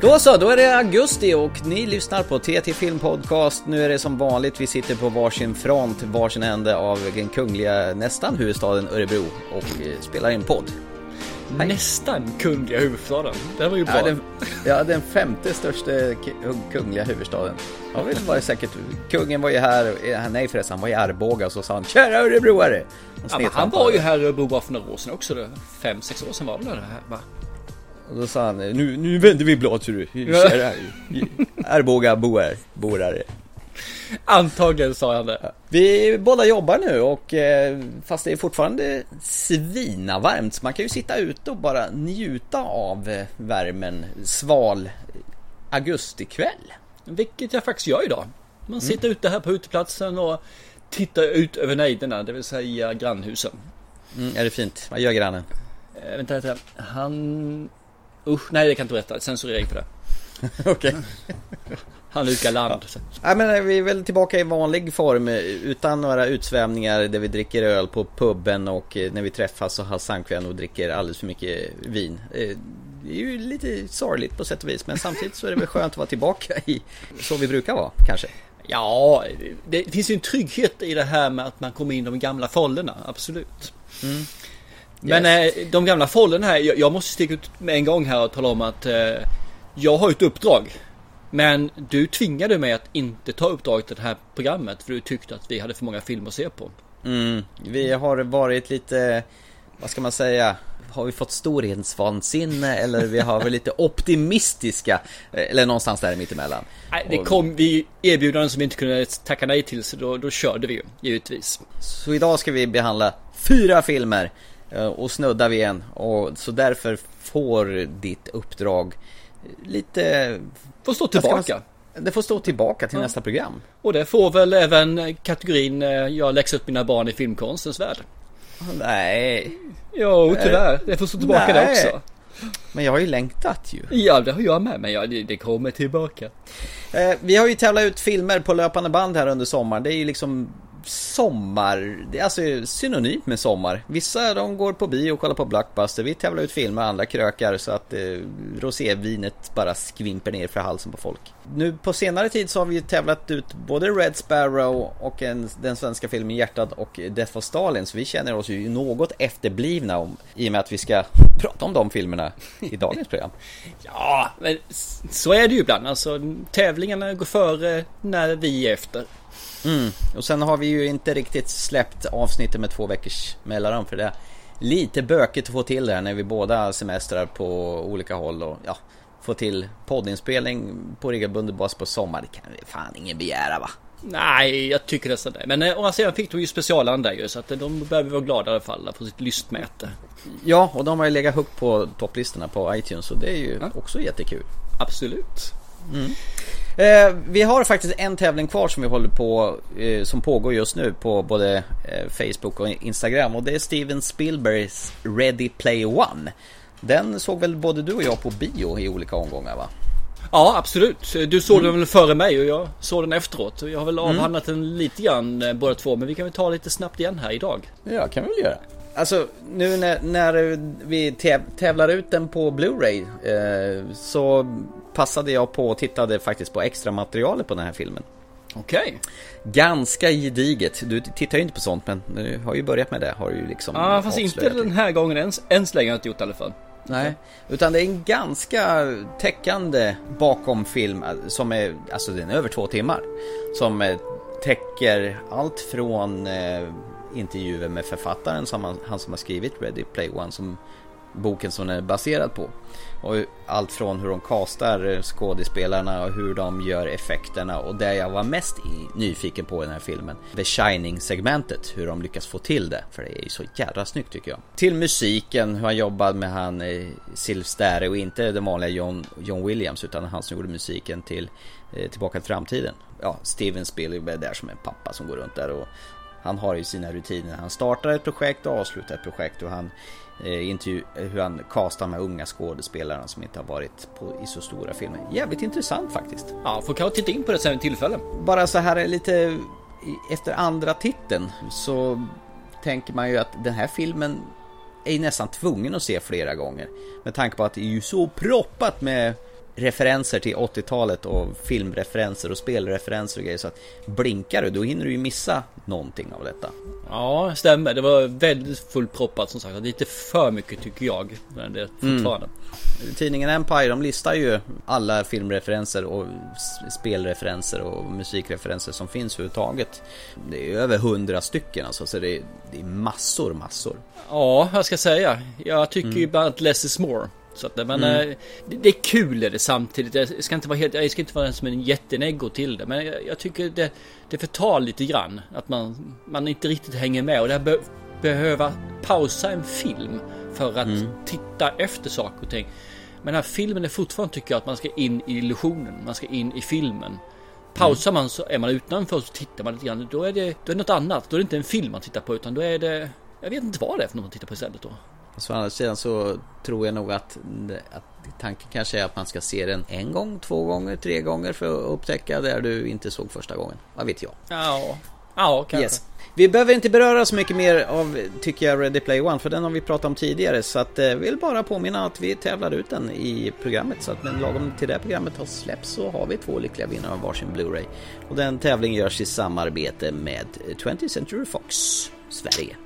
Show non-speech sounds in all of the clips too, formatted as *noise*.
Då så, då är det augusti och ni lyssnar på TT Film Podcast. Nu är det som vanligt, vi sitter på varsin front, varsin ände av den kungliga, nästan huvudstaden Örebro och eh, spelar in podd. Hej. Nästan kungliga huvudstaden. Det var ju bra. Ja, den, ja, den femte största kungliga huvudstaden. Ja, det var säkert. Kungen var ju här, nej förresten, han var i Arboga och så sa han Kära Örebroare! Ja, han var ju här i Örebro bara för några år sedan också. Fem, sex år sedan var det det här va? Och då sa han, nu, nu vänder vi blad så du, kära Arboga boare, borare. Antagligen sa han det. Vi båda jobbar nu och eh, fast det är fortfarande svinavarmt så man kan ju sitta ute och bara njuta av eh, värmen sval augustikväll. Vilket jag faktiskt gör idag. Man mm. sitter mm. ute här på uteplatsen och tittar ut över nejderna, det vill säga grannhusen. Mm, är det fint? Vad gör grannen? Eh, vänta, vänta. Han... Usch, nej det kan jag inte berätta. Censurering på det. *laughs* Okej. Okay. Han lukar land. Ja. ja. men vi är väl tillbaka i vanlig form utan några utsvävningar där vi dricker öl på puben och eh, när vi träffas så har samkväm och dricker alldeles för mycket vin. Eh, det är ju lite sorgligt på sätt och vis men samtidigt så är det väl skönt att vara tillbaka i så vi brukar vara kanske. Ja, det finns ju en trygghet i det här med att man kommer in i de gamla fållorna, absolut. Mm. Yes. Men eh, de gamla fållorna här, jag, måste sticka ut med en gång här och tala om att jag har ett uppdrag men du tvingade mig att inte ta uppdraget i det här programmet för du tyckte att vi hade för många filmer att se på. Mm, vi har varit lite, vad ska man säga, har vi fått storhetsvansinne eller vi har varit lite optimistiska eller någonstans där mittemellan. Nej, det kom vi erbjudanden som vi inte kunde tacka nej till så då, då körde vi ju givetvis. Så idag ska vi behandla fyra filmer eh, och snudda vid en och så därför får ditt uppdrag lite... Får stå tillbaka. Det får stå tillbaka till ja. nästa program. Och det får väl även kategorin eh, Jag läxar upp mina barn i filmkonstens värld. Nej. Jo, tyvärr. Det får stå tillbaka Nej. det också. Men jag har ju längtat ju. Ja, det har jag med. Men ja, det, kommer tillbaka. Eh, vi har ju tävlat ut filmer på löpande band här under sommaren. Det är ju liksom sommar, det är alltså synonymt med sommar. Vissa de går på bio och kollar på Blockbuster, vi tävlar ut filmer, andra krökar så att eh, rosévinet bara skvimper ner för halsen på folk. Nu på senare tid så har vi tävlat ut både Red Sparrow och en, den svenska filmen Hjärtat och Death of Stalin så vi känner oss ju något efterblivna om, i och med att vi ska prata om de filmerna i dagens program. *laughs* ja, men så är det ju ibland. Alltså tävlingarna går före när vi är efter. Mm. Och sen har vi ju inte riktigt släppt avsnittet med två veckors mellanrum för det är lite bökigt att få till det här när vi båda semestrar på olika håll och ja, få till poddinspelning på regelbunden bas på sommar. Det kan vi fan ingen begära va? Nej, jag tycker nästan det. Men eh, å andra sidan fick de ju specialanda ju så att de behöver vara glada i alla fall på sitt lystmäte. Ja, och de har ju legat högt på topplistorna på iTunes så det är ju ja. också jättekul. Absolut. Mm. Eh, vi har faktiskt en tävling kvar som vi håller på, eh, som pågår just nu på både eh, Facebook och Instagram och det är Steven Spielbergs Ready Play One. Den såg väl både du och jag på bio i olika omgångar va? Ja absolut. Du såg mm. den väl före mig och jag såg den efteråt. Jag har väl mm. avhandlat mm. den lite grann eh, båda två men vi kan väl ta lite snabbt igen här idag. Ja kan vi väl göra. Alltså nu när, när vi tävlar ut den på Blu-ray eh, så passade jag på och tittade faktiskt på extra materialet på den här filmen. Okej. Okay. Ganska gediget. Du tittar ju inte på sånt men du har ju börjat med det. Har ju liksom Ja fast inte den här gången ens, än så länge har jag inte gjort i alla fall. Nej, utan det är en ganska täckande bakom film som är, alltså den är över två timmar. Som eh, täcker allt från eh, intervjuer med författaren, som han, han som har skrivit Ready Play One, som boken som den är baserad på. Och allt från hur de kastar eh, skådespelarna och hur de gör effekterna och det jag var mest nyfiken på i den här filmen The Shining-segmentet, hur de lyckas få till det. För det är ju så jävla snyggt tycker jag. Till musiken, hur han jobbar med han eh, och inte den vanliga John, John Williams utan han som gjorde musiken till eh, Tillbaka till framtiden. Ja, Steven Spielberg är där som en pappa som går runt där och han har ju sina rutiner. Han startar ett projekt och avslutar ett projekt och han eh, intervju, hur han castar de här unga skådespelarna som inte har varit på, i så stora filmer. Jävligt intressant faktiskt. Ja, får kanske titta in på det sen tillfälle. Bara så här lite efter andra titeln så tänker man ju att den här filmen är nästan tvungen att se flera gånger. Med tanke på att det är ju så proppat med referenser till 80-talet och filmreferenser och spelreferenser och grejer så att blinkar du då hinner du ju missa någonting av detta. Ja, stämmer. Det var väldigt fullproppat som sagt. Lite för mycket tycker jag. Men det är fortfarande. Mm. Tidningen Empire de listar ju alla filmreferenser och spelreferenser och musikreferenser som finns överhuvudtaget. Det är över hundra stycken alltså, så det är, det är massor, massor. Ja, jag ska säga. Jag tycker mm. ju bara att less is more. Så att, men mm. Eh, det, det, är kul är det samtidigt. Jag ska inte vara helt, jag ska inte vara som en jätteneggo till det. Men jag, jag tycker det, det förtar lite grann. Att man, man inte riktigt hänger med. Och det här be, behöva pausa en film för att mm. titta efter saker och ting. Men den här filmen är fortfarande tycker jag att man ska in i illusionen. Man ska in i filmen. Pausar man så är man utanför så tittar man lite grann. Då är det, då är det något annat. Då är det inte en film man tittar på utan då är det... Jag vet inte vad det är för något man tittar på istället då. Så å andra sidan så tror jag nog att, att tanken kanske är att man ska se den en gång, två gånger, tre gånger för att upptäcka där du inte såg första gången. Vad vet jag? Ja, ja kanske. Yes. Vi behöver inte beröra så mycket mer av, tycker jag, Ready Play One, för den har vi pratat om tidigare. Så att eh, vill bara påminna att vi tävlar ut den i programmet. Så att när lagom till det programmet har släppts så har vi två lyckliga vinnare av varsin Blu-ray. Och den tävlingen görs i samarbete med 20th Century Fox Sverige.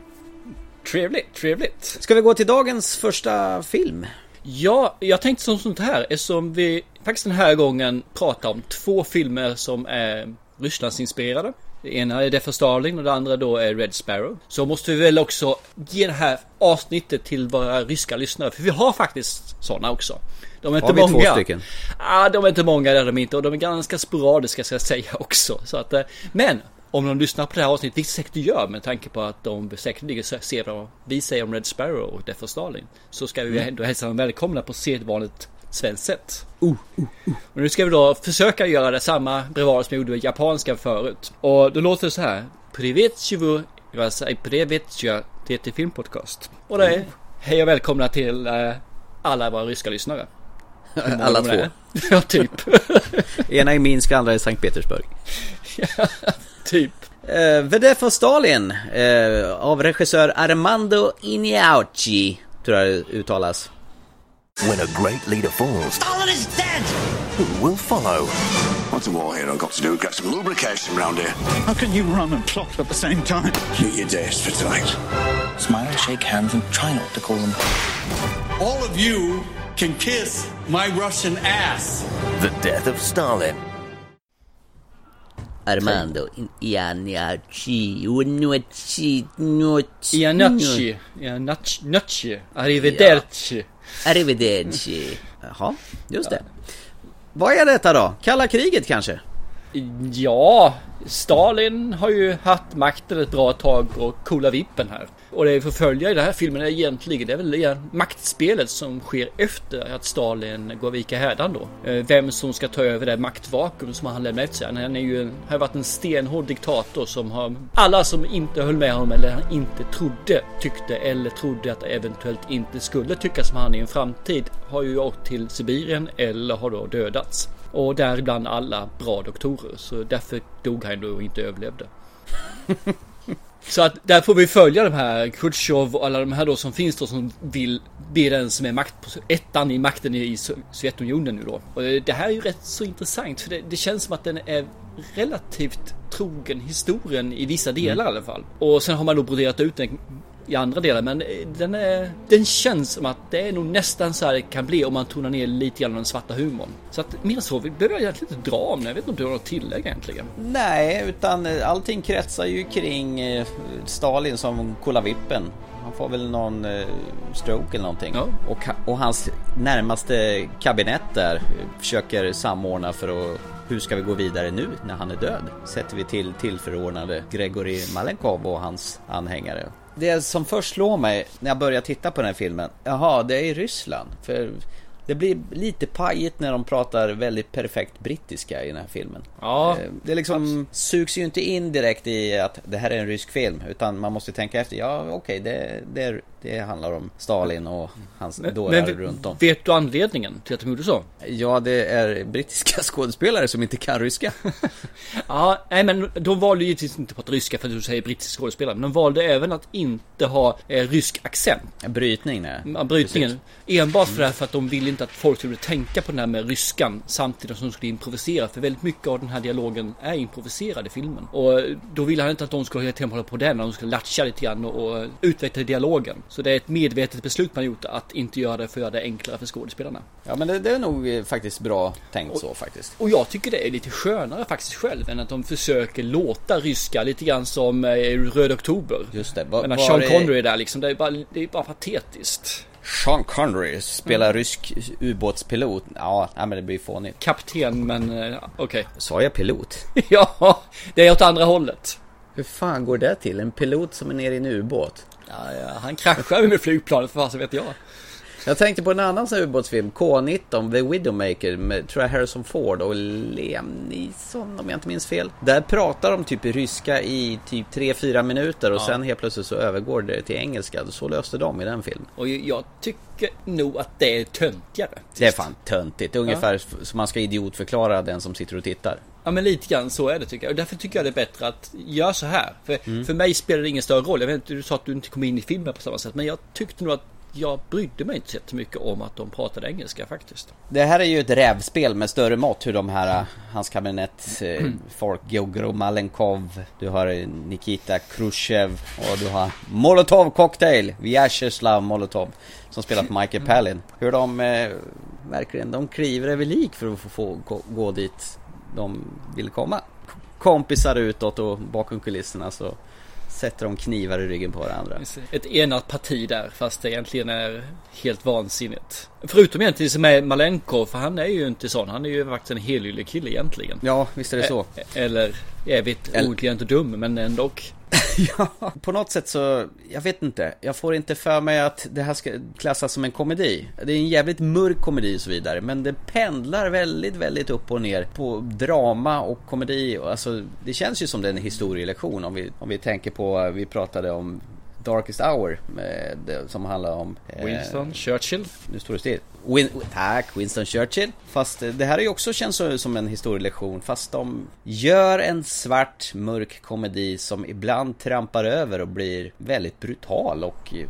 Trevligt, trevligt. Ska vi gå till dagens första film? Ja, jag tänkte som sånt här eftersom vi faktiskt den här gången pratar om två filmer som är Rysslandsinspirerade. Det ena är Death of Starling och det andra då är Red Sparrow. Så måste vi väl också ge det här avsnittet till våra ryska lyssnare. För vi har faktiskt sådana också. De är inte har vi många. två stycken? Ja, de är inte många, det är de inte. Och de är ganska sporadiska ska jag säga också. Så att, eh, men om de lyssnar på det här avsnittet, vilket säkert gör med tanke på att de säkerligen ser vad vi säger om Red Sparrow och Death of Starling. Så ska vi mm. ändå hälsa dem välkomna på sedvanligt svenskt sätt. Uh, uh, uh. Och nu ska vi då försöka göra det samma brevad som vi gjorde med japanska förut. Och då låter det så här. Privetjivu, jag säger Privetja, TT Filmpodcast. Och det är mm. hej och välkomna till uh, alla våra ryska lyssnare. *laughs* alla två. *laughs* ja, typ. *laughs* Ena i Minsk, andra i Sankt Petersburg. *laughs* typ. Uh, Death of Stalin uh, av regissör Armando Ignauchi, tror jag det uttalas. When a great leader falls, Stalin is dead! Who will follow? What's a war hero got to do? Get some lubrication around here. How can you run and plot at the same time? Meet your days for tonight. Smile, shake hands, and try not to call them. All of you can kiss my Russian ass. The death of Stalin. Armando Iannacci, Iannacci, Iannacci, Iannacci, Arrivederci. Arrivederci. Jaha, just det. Vad är detta då? Kalla kriget kanske? Ja, Stalin har ju haft makten ett bra tag och coola vippen här. Och det vi får följa i den här filmen är egentligen, det är väl maktspelet som sker efter att Stalin går vika hädan då. Eh, vem som ska ta över det maktvakuum som han lämnar efter sig. Han är ju, har varit en stenhård diktator som har, alla som inte höll med honom eller inte trodde, tyckte eller trodde att eventuellt inte skulle tycka som han i en framtid har ju åkt till Sibirien eller har då dödats. Och däribland alla bra doktorer. Så därför dog han då och inte överlevde. *laughs* Så att där får vi följa de här Khrushchev och alla de här då som finns då som vill bli den som är makt på ettan i makten i Sovjetunionen nu då. Och det här är ju rätt så intressant för det, det känns som att den är relativt trogen historien i vissa delar mm. i alla fall. Och sen har man då broderat ut den i andra delar. Men den, är, den känns som att det är nog nästan så här det kan bli om man tonar ner lite grann den svarta humorn. Så att mer så behöver jag egentligen inte dra om det. Jag vet inte om du har något tillägg egentligen. Nej, utan allting kretsar ju kring eh, Stalin som vippen. Han får väl någon eh, stroke eller någonting. Ja. Och, och hans närmaste kabinett där försöker samordna för att hur ska vi gå vidare nu när han är död? Sätter vi till tillförordnade Gregory Malenkov och hans anhängare det som först slår mig när jag börjar titta på den här filmen, jaha, det är Ryssland. För det blir lite pajigt när de pratar väldigt perfekt brittiska i den här filmen. Ja. Eh, det liksom sugs ju inte in direkt i att det här är en rysk film. Utan man måste tänka efter, ja okej, okay, det, det, är, Det handlar om Stalin och hans dårar runt om. vet du anledningen till att de gjorde så? Ja, det är brittiska *laughs* skådespelare som inte kan ryska. *laughs* Ja, nej men de valde givetvis inte att prata ryska för att du säger brittisk skådespelare. Men de valde även att inte ha eh, rysk accent. Brytning, nej. Ja, Brytningen. Enbart för, det här för att de ville inte att folk skulle tänka på den här med ryskan samtidigt som de skulle improvisera. För väldigt mycket av den här dialogen är improviserad i filmen. Och då ville han inte att de skulle hela tiden hålla på den. De skulle latcha lite grann och, och utveckla dialogen. Så det är ett medvetet beslut man gjort att inte göra det för att göra det enklare för skådespelarna. Ja, men det, det är nog eh, faktiskt bra tänkt så faktiskt. Och jag tycker det är lite skönare faktiskt själv än att de försöker låta ryska lite grann som eh, Röd Oktober. Just det. Var Sean det- Connery är där liksom, det är bara, det är bara patetiskt. Sean Connery spelar Mm. rysk ubåtspilot. Ja, nej, men det blir fånigt. Kapten, men eh, okej. Sa jag pilot? *laughs* ja, det är åt andra hållet. Hur fan går det till? En pilot som är nere i en ubåt? Ja, ja, han kraschar ju med flygplanet för vad så vet jag. Jag tänkte på en annan ubåtsfilm, K-19, The Widowmaker med, tror jag, Harrison Ford och Liam Neeson om jag inte minns fel. Där pratar de typ ryska i typ 3-4 minuter och Ja. sen helt plötsligt så övergår det till engelska. Så löste de i den filmen. Och jag tycker nog att det är töntigare. Det är fan töntigt. Ungefär som man ska idiotförklara den som sitter och tittar. Ja men lite grann så är det tycker jag. Och därför tycker jag det är bättre att göra så här. För, för mig spelar det ingen större roll. Jag vet inte, du sa att du inte kom in i filmen på samma sätt. Men jag tyckte nog att jag brydde mig inte så jättemycket om att de pratade engelska faktiskt. Det här är ju ett rävspel med större mått hur de här, hans kabinett, eh, folk, Georgro Malenkov, du har eh, Nikita Khrushchev och du har Molotov Cocktail, Vyacheslav Molotov, som spelat Michael Palin. Hur de eh, verkligen, de kliver över lik för att få, få gå, gå dit de vill komma. Kompisar utåt och bakom kulisserna så sätter de knivar i ryggen på varandra. Ett enat parti där fast det egentligen är helt vansinnigt. Förutom egentligen som är Malenkov för han är ju inte sån. Han är ju faktiskt en helylle kille egentligen. Ja, visst är det så. Eller, jag vet, Eller- och dum men ändå. *laughs* Ja, på något sätt så, jag vet inte. Jag får inte för mig att det här ska klassas som en komedi. Det är en jävligt mörk komedi och så vidare. Men det pendlar väldigt, väldigt upp och ner på drama och komedi. Alltså, det känns ju som det är en historielektion om vi, om vi tänker på, vi pratade om Darkest Hour med, det, som handlar om eh, Winston Churchill. nu står det still. Win tack, Winston Churchill. Fast eh, det här är ju också känns som en historielektion. Fast de gör en svart, mörk komedi som ibland trampar över och blir väldigt brutal och eh,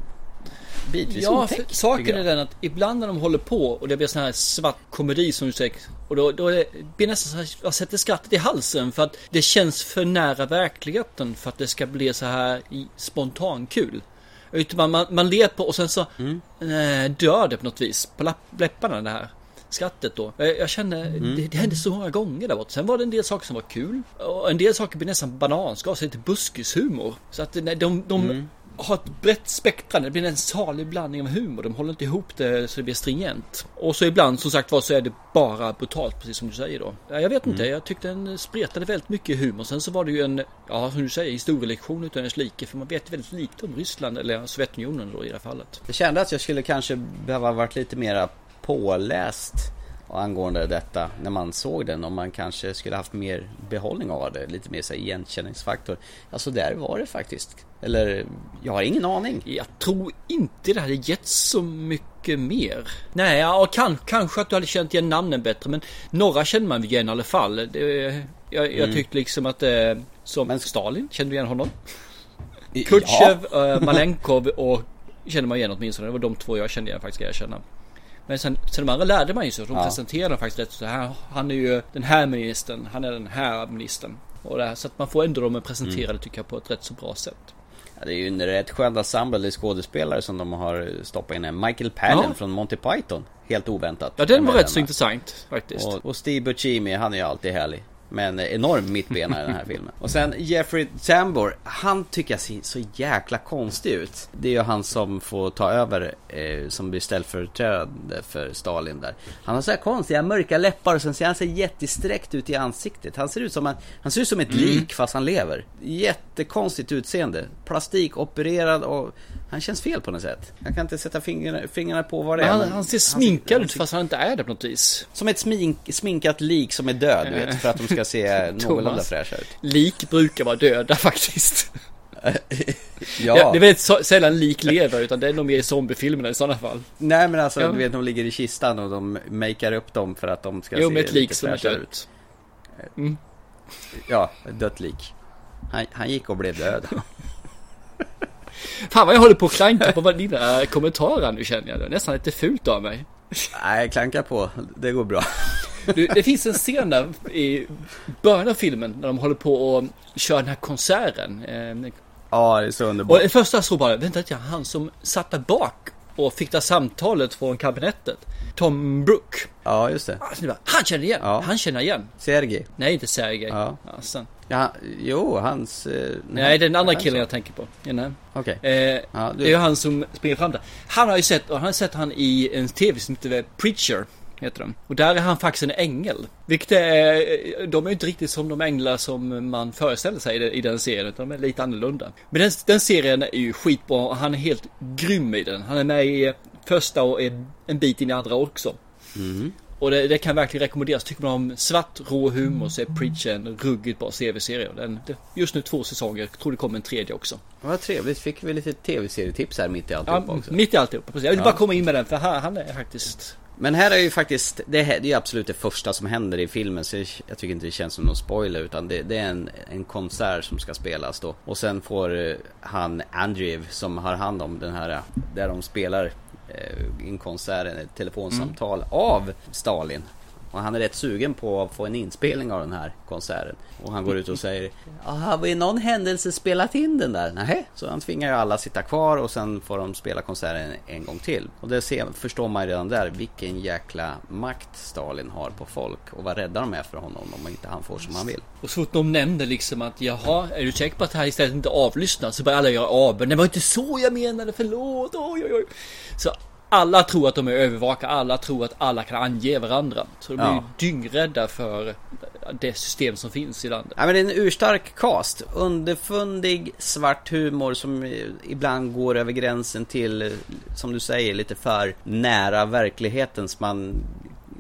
bitvis Ja, otäck. saken är den att ibland när de håller på och det blir sån här svart komedi som du säger. Och då, då är det, blir nästan så här, jag sätter skrattet i halsen för att det känns för nära verkligheten för att det ska bli så här spontankul. Utan man, man, man ler på och sen så Mm. eh, dör det på något vis på lapp, läpparna det här skrattet då. Jag, jag kände, Mm. det, det hände så många gånger där borta. Sen var det en del saker som var kul. Och en del saker blir nästan bananskal, så lite buskishumor. Så att nej, de, de Mm. Har ett brett spektra. Det blir en salig blandning av humor. De håller inte ihop det så det blir stringent. Och så ibland som sagt var så är det bara brutalt precis som du säger då. Ja, Jag vet inte, jag tyckte den spretade väldigt mycket humor. Sen så var det ju en, ja som du säger, historielektion utan dess like. För man vet väldigt lite om Ryssland eller Sovjetunionen då i det här fallet. Jag kände att jag skulle kanske behöva varit lite mera påläst angående detta när man såg den. Om man kanske skulle haft mer behållning av det. Lite mer så här igenkänningsfaktor. Alltså där var det faktiskt. Eller, jag har ingen aning. Jag tror inte det hade gett så mycket mer. Nej, ja, kan, kanske att du hade känt igen namnen bättre. Men några känner man igen i alla fall. Det, jag, jag tyckte liksom att eh, som Men- Stalin, kände du igen honom? Ja. Kutjev, eh, *laughs* Malenkov och känner man igen åtminstone. Det var de två jag kände igen faktiskt, ska jag erkänna. Men sen, sen de andra lärde man ju sig. De Ja. presenterade faktiskt rätt så här. Han är ju den här ministern, han är den här ministern. Och det här, så att man får ändå dem presenterade Mm. tycker jag på ett rätt så bra sätt. Ja, det är ju en rätt skön ensemble skådespelare som de har stoppat in. Michael Palin Ja. från Monty Python. Helt oväntat. Ja, den var rätt så intressant faktiskt. Och, och Steve Buscemi, han är ju alltid härlig. Men enorm mittbena i den här filmen. Och sen Jeffrey Tambor, han tycker jag ser så jäkla konstig ut. Det är ju han som får ta över, eh, som blir ställföreträdande för Stalin där. Han har så här konstiga mörka läppar och sen ser han så jättesträckt ut i ansiktet. Han ser ut som, en, han ser ut som ett lik fast han lever. Jättekonstigt utseende. Plastikopererad och han känns fel på något sätt. Jag kan inte sätta fingrarna, fingrarna på vad det är. han, men han ser sminkad ut fast han inte är det på något vis. som ett smink, sminkat lik som är död, du vet, för att de ska se någorlunda fräscha ut. Lik brukar vara döda *laughs* faktiskt. *laughs* ja. Det är väldigt sällan lik lever utan det är nog mer i zombiefilmerna i sådana fall. Nej men alltså ja. du vet de ligger i kistan och de makear upp dem för att de ska jo, se ett lik är dött. Mm. Ja, ett dött lik. Han, han gick och blev död. *laughs* Fan vad jag håller på att klanka på dina kommentarer nu känner jag. Det är nästan lite fult av mig. Nej, klanka på. Det går bra. Du, det finns en scen där i början av filmen när de håller på och kör den här konserten. Eh, ja, det är så underbart. Och det första jag såg bara, vänta lite han som satt där bak och fick det samtalet från kabinettet. Tom Brook. Ja, just det. Alltså, han känner igen. Ja. Han känner igen. Sergej. Nej, inte Sergej. Ja. Alltså. Ja, jo, hans... Eh, nej, nej, det är den andra killen jag tänker på. Okej. Okay. Eh, ja, det är ju han som springer fram där. Han har ju sett, och han har sett han i en tv som heter Preacher heter de. Och där är han faktiskt en ängel. Vilket är, de är inte riktigt som de änglar som man föreställer sig i den serien, utan de är lite annorlunda. Men den, den serien är ju skitbra och han är helt grym i den. Han är med i första och en bit in i andra också. Mm. Och det, det, kan verkligen rekommenderas. Tycker man om svart, rå humor så är Preacher en ruggigt bra tv-serie. Den, just nu två säsonger. Jag tror det kommer en tredje också. Vad trevligt. Fick vi lite tv-serietips här mitt i alltihopa ja, också. Mitt i alltihopa, precis. Jag vill ja. bara komma in med den för han, han är faktiskt men här är ju faktiskt, det, här, det är absolut det första som händer i filmen så jag tycker inte det känns som någon spoiler utan det, det är en, en konsert som ska spelas då. Och sen får eh, han Andrew som har hand om den här, där de spelar eh, en konsert, ett telefonsamtal mm. av Stalin. Och han är rätt sugen på att få en inspelning av den här konserten. Och han går ut och säger Har vi i någon händelse spelat in den där? Nej, så han tvingar ju alla sitta kvar och sen får de spela konserten en gång till. Och det ser, förstår man redan där vilken jäkla makt Stalin har på folk och vad rädda de är för honom om inte han får som han vill. Och så fort de nämnde liksom att jaha, är du säker på att det här istället inte avlyssnas? Så börjar alla göra aber. Det var inte så jag menade, förlåt, oj oj oj. Så alla tror att de är övervakare, alla tror att alla kan ange varandra. Så de ja. är ju dyngrädda för det system som finns i landet. Ja, men det är en urstark cast. Underfundig svart humor som ibland går över gränsen till, som du säger, lite för nära verkligheten. Så man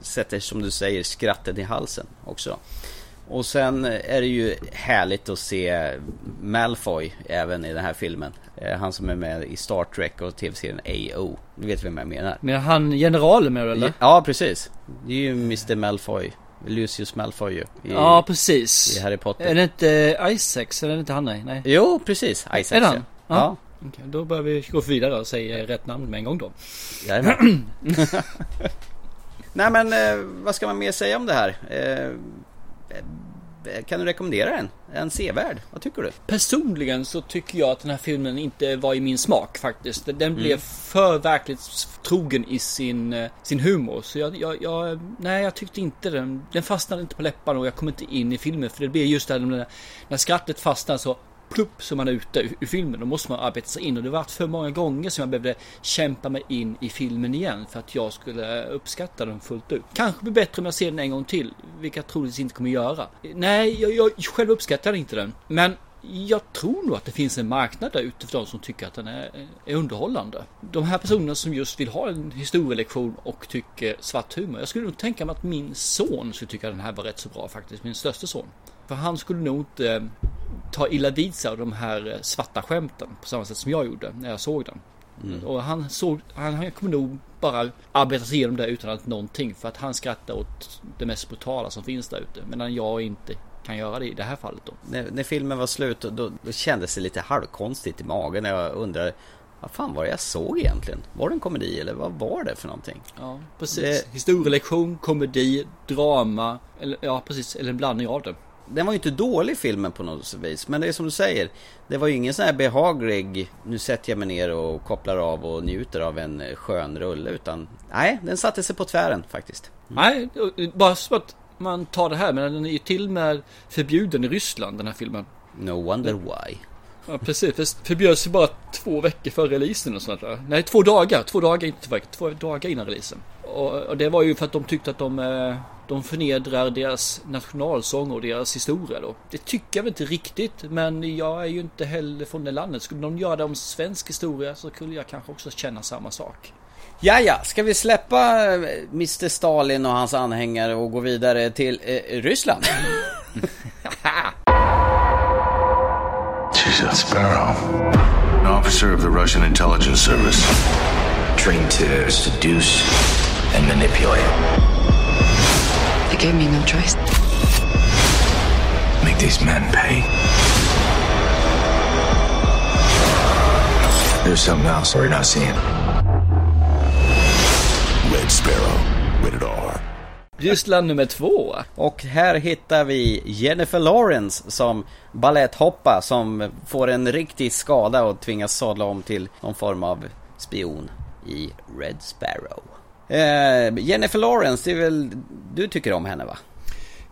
sätter, som du säger, skrattet i halsen också. Och sen är det ju härligt att se Malfoy även i den här filmen. Eh, han som är med i Star Trek och tv-serien AO. Du vet vem jag menar? Men han generalen med eller? Ja, precis. Det är ju Mr Malfoy. Lucius Malfoy ju. I, ja, precis. I Harry Potter. Är det inte Isaacs? Är det inte han? Nej. Jo, precis. Isaacs. Är det han? Ja. ja. Okej, då börjar vi gå vidare och säga rätt namn med en gång då. Jajamän. *clears throat* *laughs* Nej men eh, vad ska man mer säga om det här? Kan du rekommendera den? En sevärd? Vad tycker du? Personligen så tycker jag att den här filmen inte var i min smak faktiskt. Den mm. blev för verklighetstrogen i sin, eh, sin humor. Så jag, jag, jag, nej jag tyckte inte den. Den fastnade inte på läpparna och jag kom inte in i filmen. För det blir just det här när skrattet fastnar så plupp så man är ute ur filmen. Då måste man arbeta sig in och det var varit för många gånger som jag behövde kämpa mig in i filmen igen för att jag skulle uppskatta den fullt ut. Kanske blir bättre om jag ser den en gång till, vilket jag troligtvis inte kommer göra. Nej, jag, jag själv uppskattar inte den, men jag tror nog att det finns en marknad där ute för de som tycker att den är, är, underhållande. De här personerna som just vill ha en historielektion och tycker svart humor. Jag skulle nog tänka mig att min son skulle tycka att den här var rätt så bra faktiskt. Min största son. För han skulle nog inte ta illa vid sig av de här eh, svarta skämten på samma sätt som jag gjorde när jag såg den. Mm. Och han såg, han, han kommer nog bara arbeta sig igenom det utan att någonting för att han skrattar åt det mest brutala som finns där ute. Medan jag inte kan göra det i det här fallet då. När, när filmen var slut då, då kändes det lite halvkonstigt i magen när jag undrade vad fan var det jag såg egentligen? Var det en komedi eller vad var det för någonting? Ja, precis. Det... Historielektion, komedi, drama, eller, ja precis, eller en blandning av det den var ju inte dålig filmen på något vis. Men det är som du säger. Det var ju ingen sån här behaglig, nu sätter jag mig ner och kopplar av och njuter av en skön rulle. Utan nej, den satte sig på tvären faktiskt. Mm. Nej, bara så att man tar det här. Men den är ju till med förbjuden i Ryssland den här filmen. No wonder why. Ja precis, det förbjöds ju bara två veckor före releasen och sånt där. Nej, två dagar. Två dagar, inte två veckor. Två dagar innan releasen. Och, och det var ju för att de tyckte att de eh, de förnedrar deras nationalsång och deras historia då. Det tycker jag väl inte riktigt, men jag är ju inte heller från det landet. Skulle de göra det om svensk historia så skulle jag kanske också känna samma sak. Ja, ja, ska vi släppa eh, Mr Stalin och hans anhängare och gå vidare till eh, Ryssland? She's Red Sparrow, an officer of the Russian intelligence service. Trained to seduce and manipulate. They gave me no choice. Make these men pay. There's something else we're not seeing. Red Sparrow, rated R. Ryssland nummer två. Och här hittar vi Jennifer Lawrence som balletthoppa som får en riktig skada och tvingas sadla om till någon form av spion i Red Sparrow. Eh, Jennifer Lawrence, det är väl, du tycker om henne va?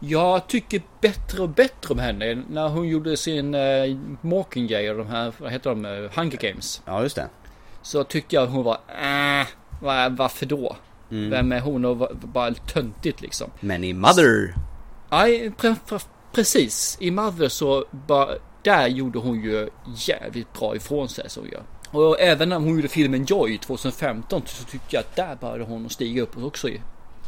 Jag tycker bättre och bättre om henne. När hon gjorde sin uh, Mockingjay och de här, vad heter de, uh, Hunger Games. Ja, just det. Så tyckte jag hon var, äh, var, varför då? Mm. Vem är hon och var, bara töntigt liksom. Men i Mother. Nej, pre, pre, precis. I Mother så bara, där gjorde hon ju jävligt bra ifrån sig så gör. Och även när hon gjorde filmen Joy 2015 så tyckte jag att där började hon stiga upp också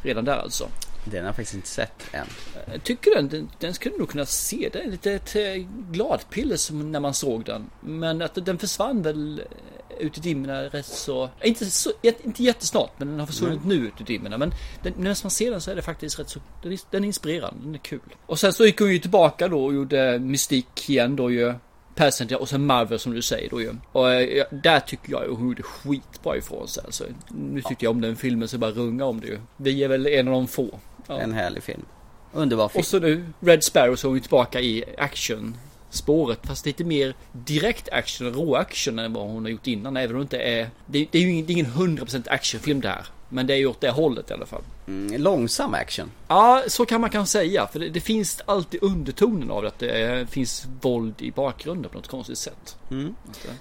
redan där alltså. Den har jag faktiskt inte sett än. Jag tycker den, den, den skulle nog kunna se. Det är lite ett eh, gladpiller som när man såg den. Men att den försvann väl eh, ut i dimmorna rätt så... Inte, så, inte jättesnart men den har försvunnit mm. nu ut i dimmorna. Men den, när man ser den så är det faktiskt rätt så... Den är, den är inspirerande, den är kul. Och sen så gick hon ju tillbaka då och gjorde Mystik igen då ju. Passenger och sen Marvel som du säger då ju. Och eh, där tycker jag hon gjorde skitbra ifrån sig alltså. Nu tyckte jag om den filmen så bara runga om det ju. Vi är väl en av de få. Ja. En härlig film. Underbar film. Och så nu Red Sparrow så är hon tillbaka i action spåret fast lite mer direkt action, rå action än vad hon har gjort innan. Även om det inte är... Det, det är ju ingen, ingen 100% actionfilm det här. Men det är ju åt det hållet i alla fall. Mm, långsam action. Ja, så kan man kanske säga. För det, det, finns alltid undertonen av. Att det finns våld i bakgrunden på något konstigt sätt. Mm.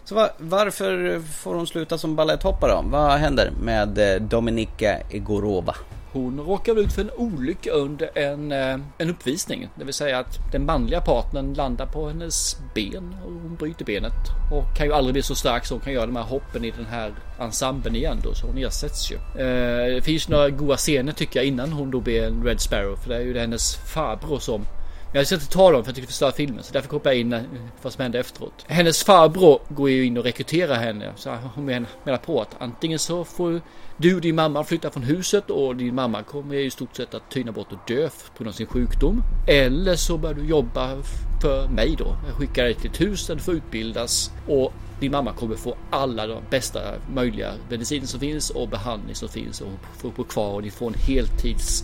Så var, varför får hon sluta som baletthoppare då? Vad händer med eh, Dominika Egorova? Hon råkar ut för en olycka under en, eh, en uppvisning. Det vill säga att den manliga partnern landar på hennes ben och hon bryter benet. Och kan ju aldrig bli så stark så hon kan göra de här hoppen i den här ensemblen igen då. Så hon ersätts ju. Eh, det finns några goda scener tycker jag innan hon då blir en Red Sparrow. För det är ju hennes farbror som men jag ska inte tala om för att jag tycker det förstör filmen. Så därför kopplar jag in vad som hände efteråt. Hennes farbror går ju in och rekryterar henne. Så hon menar på att antingen så får du och din mamma flytta från huset och din mamma kommer i stort sett att tyna bort och dö på grund av sin sjukdom. Eller så börjar du jobba för mig då. Jag skickar dig till ett hus där du får utbildas och din mamma kommer få alla de bästa möjliga mediciner som finns och behandling som finns och får bo kvar och ni får en heltids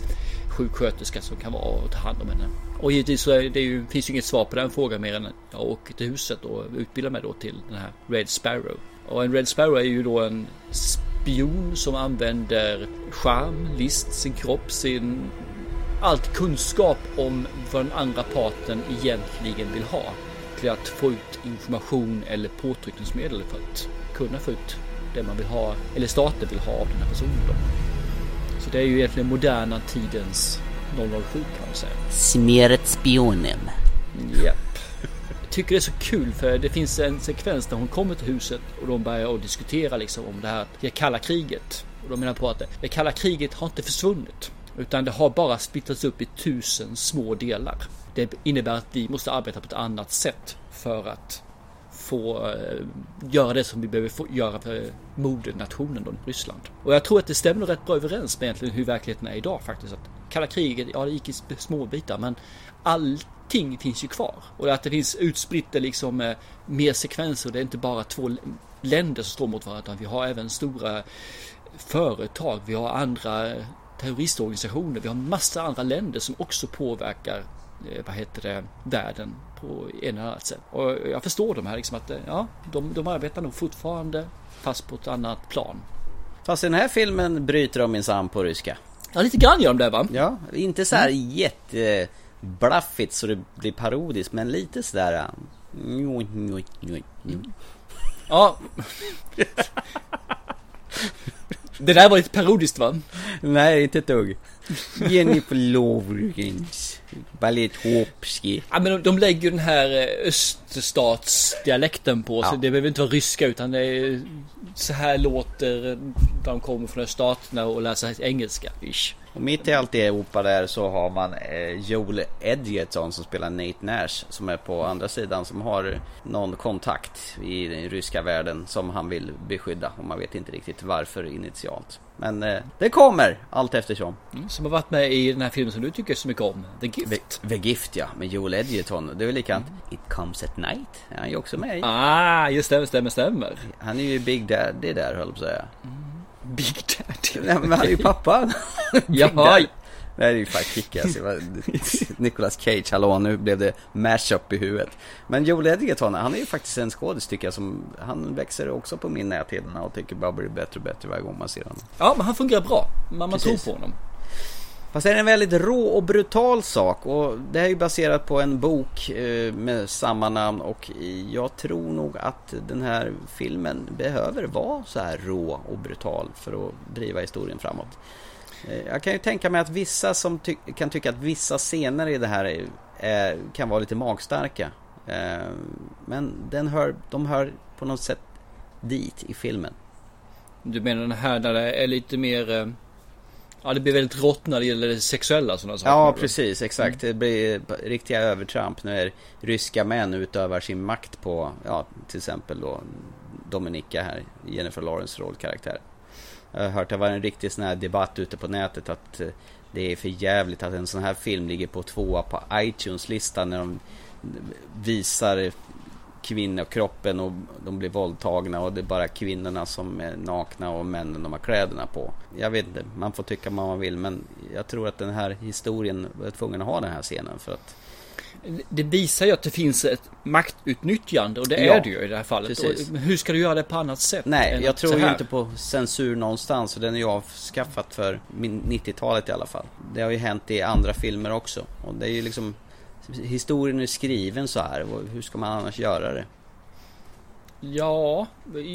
sjuksköterska som kan vara och ta hand om henne. Och givetvis så det ju, finns det inget svar på den frågan mer än att jag åker till huset och utbildar mig då till den här Red Sparrow. Och en Red Sparrow är ju då en spion som använder charm, list, sin kropp, sin allt kunskap om vad den andra parten egentligen vill ha till att få ut information eller påtryckningsmedel för att kunna få ut det man vill ha eller staten vill ha av den här personen. Då. Så det är ju egentligen moderna tidens 007 kan man säga. Smeret spionen. Japp. Jag tycker det är så kul för det finns en sekvens där hon kommer till huset och de börjar att diskutera liksom om det här det kalla kriget. Och de menar på att det kalla kriget har inte försvunnit. Utan det har bara splittrats upp i tusen små delar. Det innebär att vi måste arbeta på ett annat sätt för att få eh, göra det som vi behöver få göra för modernationen då, Ryssland. Och jag tror att det stämmer rätt bra överens med egentligen hur verkligheten är idag faktiskt. Att kalla kriget, ja det gick i små bitar men allting finns ju kvar. Och att det finns utsplitter eh, liksom eh, mer sekvenser. Det är inte bara två länder som står mot varandra utan vi har även stora företag. Vi har andra terroristorganisationer. Vi har massa andra länder som också påverkar Eh, vad heter det, världen på en eller annat sätt. Och jag förstår de här liksom att eh, ja, de, de arbetar nog fortfarande fast på ett annat plan. Fast i den här filmen bryter de minsann på ryska. Ja, lite grann gör de det va? Ja, inte så här mm. jätteblaffigt så det blir parodiskt men lite sådär... Mm. Ja. *laughs* *laughs* Det där var lite parodiskt va? Nej, inte ett dugg. Jennifer Lawrence. Baletopski. Ja men de, de lägger ju den här eh, öststatsdialekten på ja. så det behöver inte vara ryska utan det är så här låter de kommer från öststaterna och läser engelska. Ish. Och mitt i alltihopa där så har man eh, Joel Edgerton som spelar Nate Nash som är på andra sidan som har någon kontakt i den ryska världen som han vill beskydda och man vet inte riktigt varför initialt. Men eh, det kommer allt eftersom. Mm, som har varit med i den här filmen som du tycker så mycket om. The Gift. The, The Gift ja, med Joel Edgerton. Det är väl likadant. Mm. It comes at night. Han är ju också med i. Ah, just det, stämmer, stämmer. Han är ju Big Daddy där höll jag på att säga. Mm. Big Daddy? Nej men han är ju pappa. *laughs* Jaha. Det här är ju fan kickass. *laughs* Nicolas Cage, hallå nu blev det mashup i huvudet. Men Joel Edgerton, han är ju faktiskt en skådis tycker jag som, han växer också på min näthinna och tycker bara blir bättre och bättre varje gång man ser honom. Ja, men han fungerar bra. Man, man tror på honom. Fast det är en väldigt rå och brutal sak och det här är ju baserat på en bok eh, med samma namn och jag tror nog att den här filmen behöver vara så här rå och brutal för att driva historien framåt. Eh, jag kan ju tänka mig att vissa som ty kan tycka att vissa scener i det här är, är, kan vara lite magstarka. Eh, men den hör, de hör på något sätt dit i filmen. Du menar den här där det är lite mer Ja det blir väldigt rått när det gäller det sexuella sådana saker. Ja precis, exakt. Mm. Det blir riktiga övertramp när ryska män utövar sin makt på, ja till exempel då Dominika här, Jennifer Lawrence rollkaraktär. Jag har hört det var en riktig sån här debatt ute på nätet att eh, det är för jävligt att en sån här film ligger på tvåa på iTunes-listan när de visar kvinnokroppen och de blir våldtagna och det är bara kvinnorna som är nakna och männen de har kläderna på. Jag vet inte, man får tycka vad man vill men jag tror att den här historien var tvungen att ha den här scenen för att det visar ju att det finns ett maktutnyttjande och det ja, är det ju i det här fallet. hur ska du göra det på annat sätt? Nej, jag tror ju inte på censur någonstans och den är ju avskaffat för 90-talet i alla fall. Det har ju hänt i andra filmer också och det är ju liksom historien är skriven så här. Hur ska man annars göra det? Ja,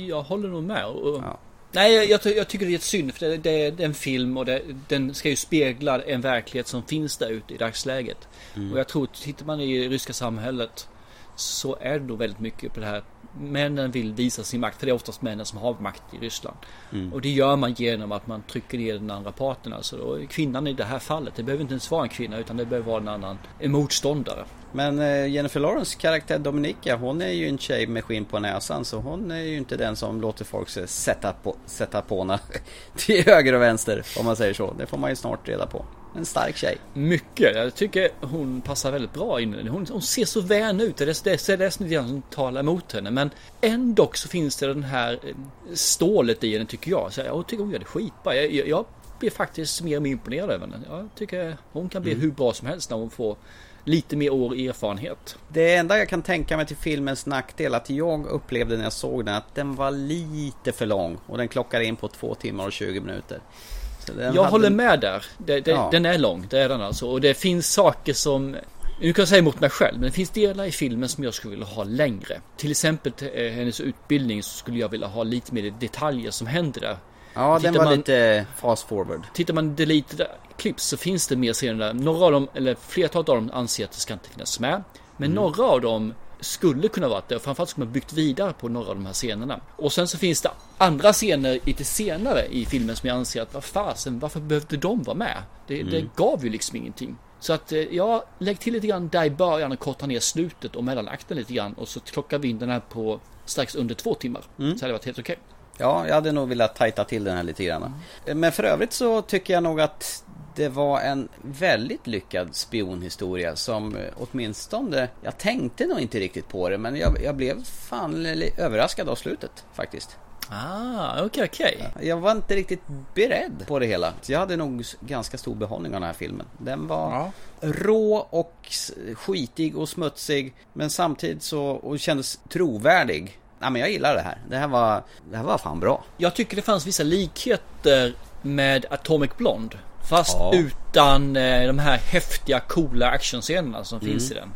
jag håller nog med. Ja. Nej, jag, jag, tycker det är ett synd för det, det, är en film och det, den ska ju spegla en verklighet som finns där ute i dagsläget. Mm. Och jag tror, tittar man i ryska samhället så är det nog väldigt mycket på det här männen vill visa sin makt, för det är oftast männen som har makt i Ryssland. Mm. Och det gör man genom att man trycker ner den andra parten. Alltså då, kvinnan i det här fallet, det behöver inte ens vara en kvinna utan det behöver vara en annan en motståndare. Men eh, Jennifer Lawrence karaktär Dominika, hon är ju en tjej med skinn på näsan så hon är ju inte den som låter folk sätta på, sätta på *laughs* till höger och vänster om man säger så. Det får man ju snart reda på. En stark tjej. Mycket. Jag tycker hon passar väldigt bra in hon, hon ser så vän ut. Det är, det är nästan lite som talar emot henne. Men ändå så finns det den här eh, stålet i henne tycker jag. Så jag tycker hon gör det skitbra. Jag, jag, jag blir faktiskt mer och mer imponerad över henne. Jag tycker hon kan bli mm. hur bra som helst när hon får lite mer år erfarenhet. Det enda jag kan tänka mig till filmens nackdel att jag upplevde när jag såg den att den var lite för lång och den klockar in på två timmar och 20 minuter. Jag hade... håller med där. Det, det, ja. Den är lång, det är den alltså. Och det finns saker som nu kan jag säga emot mig själv, men det finns delar i filmen som jag skulle vilja ha längre. Till exempel eh, hennes utbildning så skulle jag vilja ha lite mer detaljer som händer där. Ja, tittar den var man, lite fast forward. Tittar man deleted clips så finns det mer scener där. Några av dem, eller flertalet av dem anser att det ska inte finnas med. Men mm. några av dem skulle kunna varit det och framförallt skulle man byggt vidare på några av de här scenerna. Och sen så finns det andra scener lite senare i filmen som jag anser att vad fasen, varför behövde de vara med? Det, mm. det gav ju liksom ingenting. Så att eh, ja, lägg till lite grann där i början och korta ner slutet och mellanakten lite grann och så klockar vi in den här på strax under två timmar. Mm. Så hade det varit helt okej. Okay. Ja, jag hade nog velat tajta till den här lite grann. Mm. Men för övrigt så tycker jag nog att det var en väldigt lyckad spionhistoria som eh, åtminstone, jag tänkte nog inte riktigt på det men jag, jag blev fan överraskad av slutet faktiskt. Ah, okej, okay, okej. Okay. Jag var inte riktigt beredd på det hela. Jag hade nog ganska stor behållning av den här filmen. Den var ja. rå och skitig och smutsig. Men samtidigt så och kändes trovärdig. Ja, men jag gillar det här. Det här var, det här var fan bra. Jag tycker det fanns vissa likheter med Atomic Blonde. Fast ja. utan eh, de här häftiga coola actionscenerna som mm. finns i den.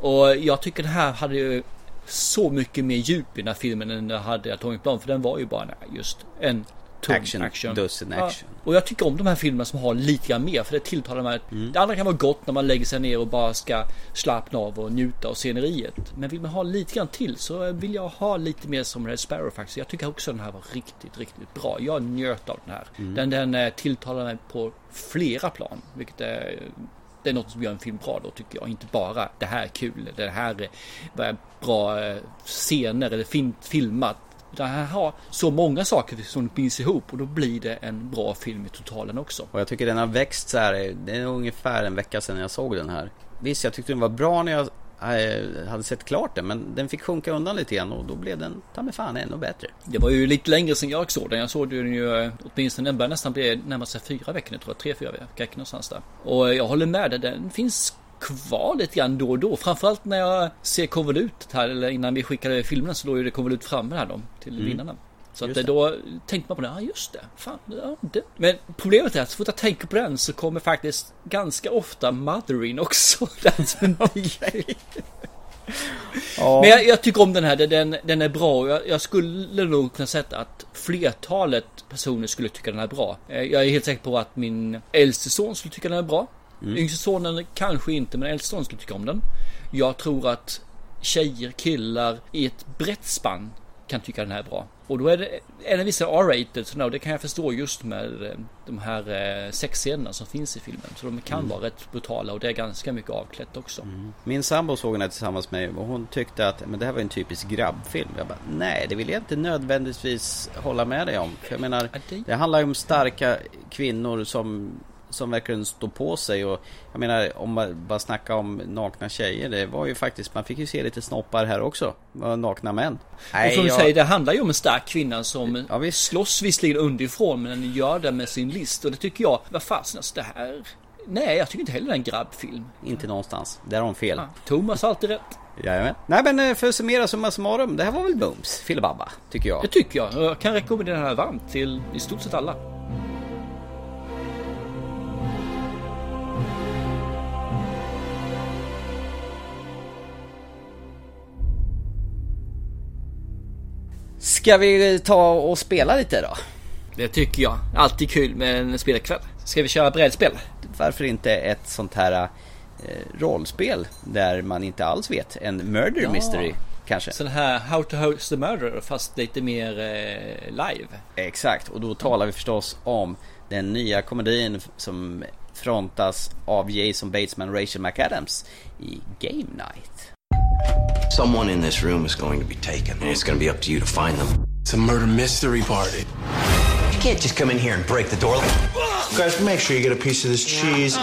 Och jag tycker den här hade ju så mycket mer djup i den här filmen än den hade Atomic Blonde. För den var ju bara just en tung action, action. dussin action. Ja. Och jag tycker om de här filmerna som har lite grann mer för det tilltalar mig. Mm. Det andra kan vara gott när man lägger sig ner och bara ska slappna av och njuta av sceneriet. Men vill man ha lite grann till så vill jag ha lite mer som Red Sparrow faktiskt. Jag tycker också den här var riktigt, riktigt bra. Jag njöt av den här. Mm. Den, den eh, tilltalar mig på flera plan. Vilket är det är något som gör en film bra då tycker jag. Inte bara det här är kul, det här är bra eh, scener eller fint filmat. Det här har så många saker som binds ihop och då blir det en bra film i totalen också. Och jag tycker den har växt så här. Det är ungefär en vecka sedan jag såg den här. Visst, jag tyckte den var bra när jag eh, hade sett klart den. Men den fick sjunka undan lite grann och då blev den ta mig fan ännu bättre. Det var ju lite längre sedan jag såg den. Jag såg den ju eh, åtminstone, den börjar nästan bli närmare sig fyra veckor nu tror jag. Tre, fyra veckor någonstans där. Och jag håller med dig, den finns kvar lite grann då och då. Framförallt när jag ser konvolutet här, eller innan vi skickade filmerna så låg ju det konvolut framme här då till mm. vinnarna. Så att då tänkte man på det, ja just det, fan, ja, det. Men problemet är att så fort jag tänker på den så kommer faktiskt ganska ofta Mothering också. *laughs* *laughs* ja. Men jag, jag, tycker om den här, den, den är bra och jag, jag, skulle nog kunna sätta att flertalet personer skulle tycka den är bra. Eh, jag är helt säker på att min äldste son skulle tycka den är bra. Mm. Yngste sonen kanske inte, men äldste sonen skulle tycka om den. Jag tror att tjejer, killar i ett brett spann kan tycka den här är bra. Och då är det, är den vissa R-rated, så no, det kan jag förstå just med eh, de här eh, sexscenerna som finns i filmen. Så de kan mm. vara rätt brutala och det är ganska mycket avklätt också. Mm. Min sambo såg den här tillsammans med mig och hon tyckte att men det här var en typisk grabbfilm. Jag bara, nej det vill jag inte nödvändigtvis hålla med dig om. För jag menar, det handlar ju om starka kvinnor som som verkligen står på sig och jag menar om man bara snackar om nakna tjejer det var ju faktiskt man fick ju se lite snoppar här också nakna män Nej, och som jag... du säger det handlar ju om en stark kvinna som ja, visst. slåss visserligen underifrån men gör det med sin list och det tycker jag vad fasen alltså det här Nej jag tycker inte heller det är en grabbfilm Inte någonstans där har hon fel ja, Thomas har alltid rätt Jajamän. Nej men eh, för att summera summa summarum, det här var väl bums, filibabba, tycker jag. Det tycker jag. Jag kan rekommendera den här varmt till i stort sett alla. Ska vi ta och spela lite då? Det tycker jag. Alltid kul med en spelkväll. Ska vi köra brädspel? Varför inte ett sånt här eh, rollspel där man inte alls vet? En murder ja. mystery kanske? Sån här How to host the murder fast lite mer eh, live. Exakt, och då talar vi förstås om den nya komedin som frontas av Jason Batesman och Rachel McAdams i Game Night. Someone in this room is going to be taken, and it's going to be up to you to find them. It's a murder mystery party. You can't just come in here and break the door. Guys, make sure you get a piece of this cheese.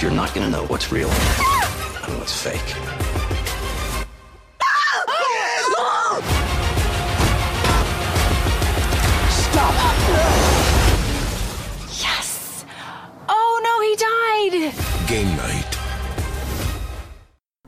You're not going to know what's real and what's fake. Stop! Yes! Oh no, he died! Game night.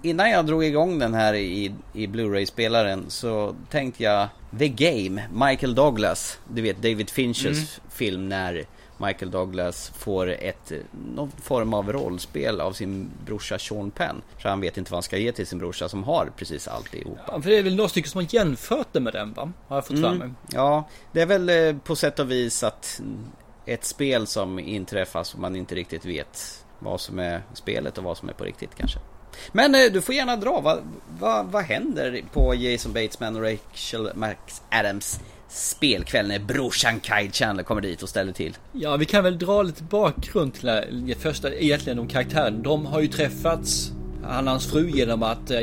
Innan jag drog igång den här i, i Blu-ray-spelaren så tänkte jag The Game, Michael Douglas. Du vet David Finchers mm. film när Michael Douglas får ett, någon form av rollspel av sin brorsa Sean Penn. Så han vet inte vad han ska ge till sin brorsa som har precis alltihopa. Ja, för det är väl några stycken som har jämfört det med den va? Har jag fått mm. mig. Ja, det är väl eh, på sätt och vis att ett spel som inträffar som man inte riktigt vet vad som är spelet och vad som är på riktigt kanske. Men eh, du får gärna dra. Vad, vad, vad händer på Jason Batesman och Rachel Max Adams spelkväll när brorsan Kyle Chandler kommer dit och ställer till? Ja, vi kan väl dra lite bakgrund till det första, egentligen om karaktären. De har ju träffats, han och hans fru, genom att eh,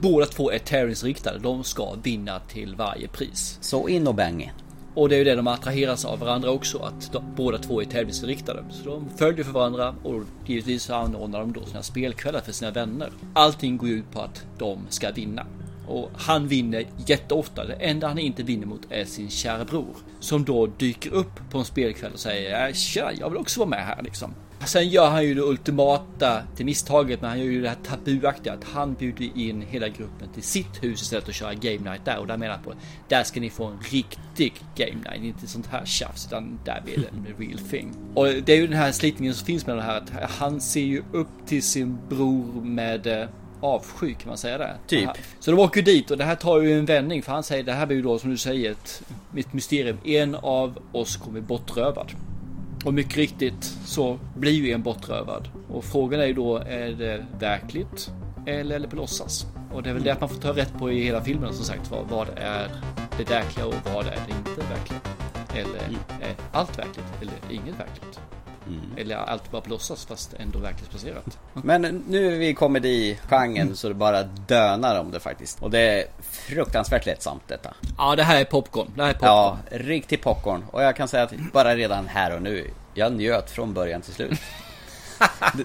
båda två är tävlingsriktade. De ska vinna till varje pris. Så in och bänge. Och det är ju det de attraheras av varandra också, att de, båda två är tävlingsinriktade. Så de följer för varandra och givetvis så anordnar de då sina spelkvällar för sina vänner. Allting går ut på att de ska vinna. Och han vinner jätteofta. Det enda han inte vinner mot är sin kära bror. Som då dyker upp på en spelkväll och säger äh, Tja, jag vill också vara med här liksom. Sen gör han ju det ultimata till misstaget, men han gör ju det här tabuaktiga att han bjuder in hela gruppen till sitt hus istället att köra game night där och där menar jag på där ska ni få en riktig game night, inte sånt här tjafs utan där blir det en real thing. Och det är ju den här slitningen som finns med det här att han ser ju upp till sin bror med eh, avsky kan man säga det. Typ. Så de åker dit och det här tar ju en vändning för han säger det här blir ju då som du säger ett, ett mysterium. En av oss kommer bortrövad. Och mycket riktigt så blir ju en bortrövad. Och frågan är ju då, är det verkligt eller är det på låtsas? Och det är väl det att man får ta rätt på i hela filmen som sagt vad, vad är det verkliga och vad är det inte verkliga? Eller är allt verkligt eller inget verkligt? Eller är allt bara på låtsas fast ändå verklighetsbaserat? Men nu är vi i komedi-genren så det bara dönar om det faktiskt. Och det fruktansvärt lättsamt detta. Ja, det här är popcorn. Det här är popcorn. Ja, riktig popcorn. Och jag kan säga att bara redan här och nu, jag njöt från början till slut. *laughs*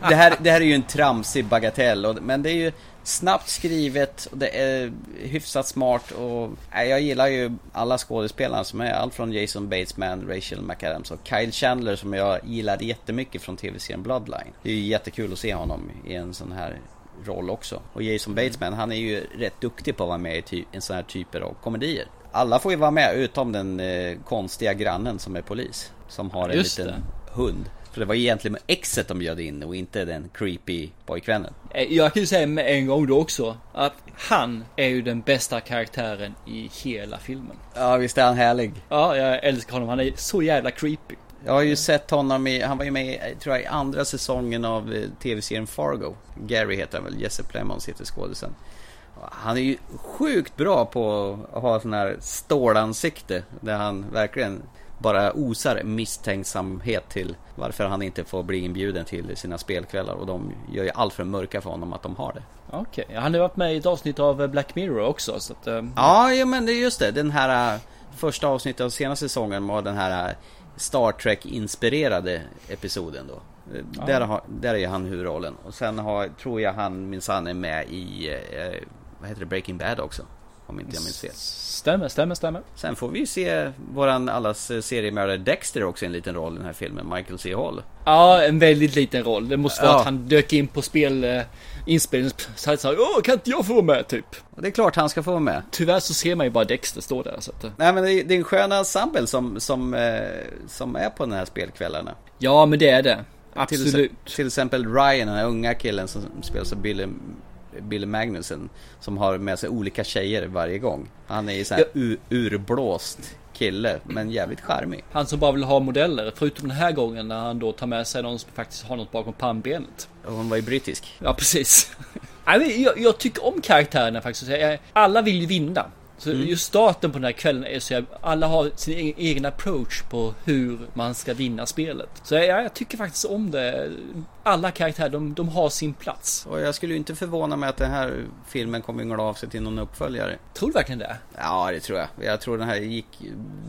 Det- här, det här är ju en tramsig bagatell, och, men det är ju snabbt skrivet, och det är hyfsat smart och jag gillar ju alla skådespelarna som är, allt från Jason Batesman, Rachel McAdams och Kyle Chandler som jag gillade jättemycket från tv-serien Bloodline. Det är ju jättekul att se honom i en sån här roll också. Och Jason Batesman, han är ju rätt duktig på att vara med i ty- en sån här typer av komedier. Alla får ju vara med utom den eh, konstiga grannen som är polis. Som har en Just liten hund. För det var egentligen exet de bjöd in och inte den creepy pojkvännen. Eh, Jag kan ju säga med en gång då också att han är ju den bästa karaktären i hela filmen. Ja visst är han härlig. Ja, jag älskar honom. Han är så jävla creepy. Jag har ju sett honom i, han var ju med i, tror jag, i andra säsongen av eh, tv-serien Fargo. Gary heter han väl, Jesse Plemons heter skådisen. Han är ju sjukt bra på att ha sån här stålansikte. Där han verkligen bara osar misstänksamhet till varför han inte får bli inbjuden till sina spelkvällar. Och de gör ju allt för att mörka för honom att de har det. Okej, han har varit med i ett avsnitt av Black Mirror också så att... ehm, Ja, ja men det är just det. Den här första avsnittet av senaste säsongen var den här Star Trek-inspirerade episoden då. Eh, Där, har, där är han huvudrollen. Och sen har, tror jag han minsann är med i, eh, vad heter det, Breaking Bad också. Om inte jag minns fel. Stämmer, stämmer, stämmer. Sen får vi ju se våran allas eh, seriemördare Dexter också i en liten roll i den här filmen, Michael C. Hall. Ja, en väldigt liten roll. Det måste vara Ja. att han dök in på spel eh, inspelningssajt så här, Åh, kan inte jag få vara med typ? Och det är klart han ska få vara med. Tyvärr så ser man ju bara Dexter stå där så att, eh, Nej men det är, det är en skön ensemble som, som, eh, som är på den här spelkvällarna. Ja, men det är det. Till, Absolut. till exempel Ryan, den här unga killen som spelas av Billy, Billy Magnussen. Som har med sig olika tjejer varje gång. Han är ju sån här u- urblåst kille, men jävligt charmig. Han som bara vill ha modeller, förutom den här gången när han då tar med sig någon som faktiskt har något bakom pannbenet. Och hon var ju brittisk. Ja, precis. *laughs* Jag, jag tycker om karaktärerna faktiskt. Alla vill ju vinna. Så just starten på den här kvällen är så jag, alla har sin egen, egen approach på hur man ska vinna spelet. Så jag, jag tycker faktiskt om det. Alla karaktärer, de, de har sin plats. Och jag skulle ju inte förvåna mig att den här filmen kommer yngla av sig till någon uppföljare. Tror du verkligen det? Ja, det tror jag. Jag tror den här gick,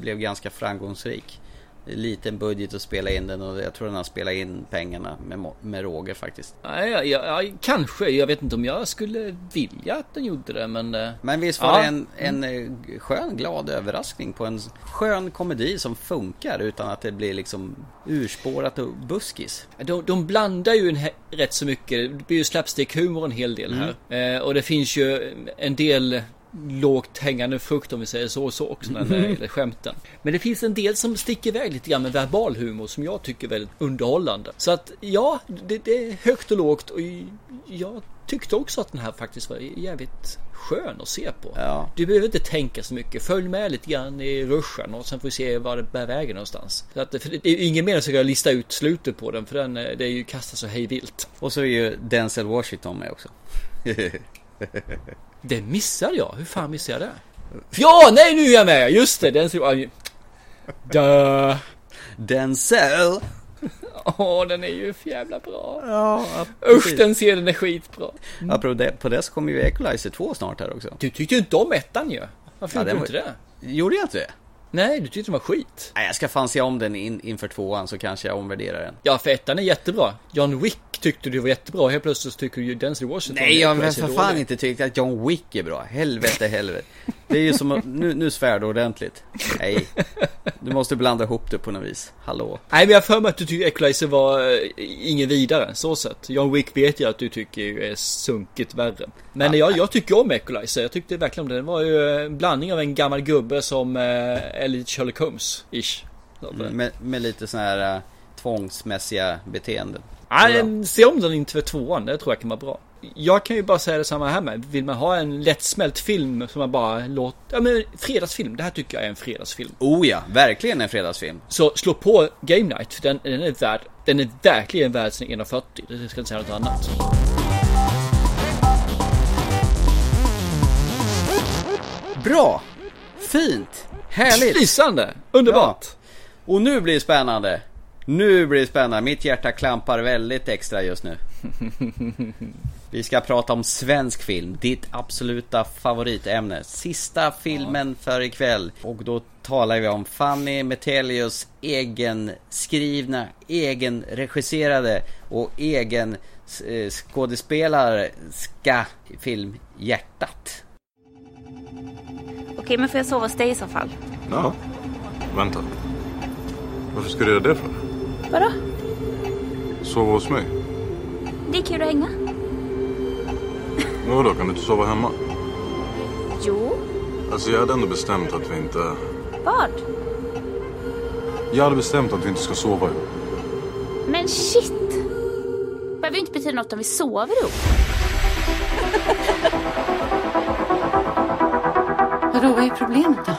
blev ganska framgångsrik. Liten budget att spela in den och jag tror den har spelat in pengarna med, med råge faktiskt. Nej, jag, jag, jag, kanske. Jag vet inte om jag skulle vilja att den gjorde det, men... eh, Men visst var Ja. det en, en eh, skön, glad överraskning på en skön komedi som funkar utan att det blir liksom urspårat och buskis. De, de blandar ju en, rätt så mycket. Det blir ju slapstick-humor en hel del här. Eh, och det finns ju en del lågt hängande frukt om vi säger så, så också när det gäller skämten. Men det finns en del som sticker iväg lite grann med verbal humor som jag tycker är väldigt underhållande. Så att ja, det, det är högt och lågt och jag tyckte också att den här faktiskt var jävligt skön att se på. Ja. Du behöver inte tänka så mycket. Följ med lite grann i ruschen och sen får vi se var det bär vägen någonstans. Så att, för det är ingen mening att försöka lista ut slutet på den för den, eh, det är ju kastat så hej vilt. Och så är ju Denzel Washington med också. *laughs* Det missade jag. Hur fan missade jag det? Ja, nej nu är jag med! Just det, den ser Dö. Denzel! *laughs* Åh, den är ju för jävla bra. Ja, Usch, den scenen är skitbra. Apropå det, på det så kommer ju Equalizer 2 snart här också. Du tyckte ju inte om ettan ju. Varför Ja, gjorde du var- inte det? Gjorde jag inte det? Nej, du tyckte den var skit. Nej, jag ska fan se om den in, inför tvåan så kanske jag omvärderar den. Ja, för ettan är jättebra. John Wick tyckte du var jättebra. Helt plötsligt så tycker du ju Denzel Washington Nej, jag har för dålig. fan inte tyckt att John Wick är bra. Helvete, helvete. Det är ju som nu, nu svär du ordentligt. Nej, du måste blanda ihop det på något vis. Hallå. Nej, men jag har för mig att du tycker Equalizer var eh, ingen vidare, så sett. John Wick vet jag att du tycker är sunkigt värre. Men jag, jag tycker om Equalizer. Jag tyckte verkligen om det. Den var ju en blandning av en gammal gubbe som eh, är lite Sherlock Holmes-ish. Eh, Med, med lite sådana här tvångsmässiga beteenden. Nej, se om den inte för tvåan. Det tror jag kan vara bra. Jag kan ju bara säga detsamma här med. Vill man ha en lättsmält film som man bara låter... Ja men fredagsfilm, det här tycker jag är en fredagsfilm. Oh ja, verkligen en fredagsfilm. Så slå på Game Night, för den, den är värd... Den är verkligen värd sin 1,40. Det ska inte säga något annat. Bra! Fint! Härligt! Lysande! Underbart! Och nu blir det spännande. Nu blir det spännande. Mitt hjärta klampar väldigt extra just nu. *laughs* Vi ska prata om svensk film. Ditt absoluta favoritämne. Sista filmen för ikväll. Och då talar vi om Fanny Metelius egenskrivna, egenregisserade och egen eh, skådespelarska film Hjärtat. Okej, men får jag sova hos dig i så fall? Ja. Vänta. Varför ska du göra det för? Vadå? Sova hos mig? Det är kul att hänga. Men vadå, kan du inte sova hemma? Jo. Alltså jag hade ändå bestämt att vi inte... Vad? Jag hade bestämt att vi inte ska sova ihop. Men shit! Behöver ju inte betyda något om vi sover ihop. Vadå, vad är problemet då?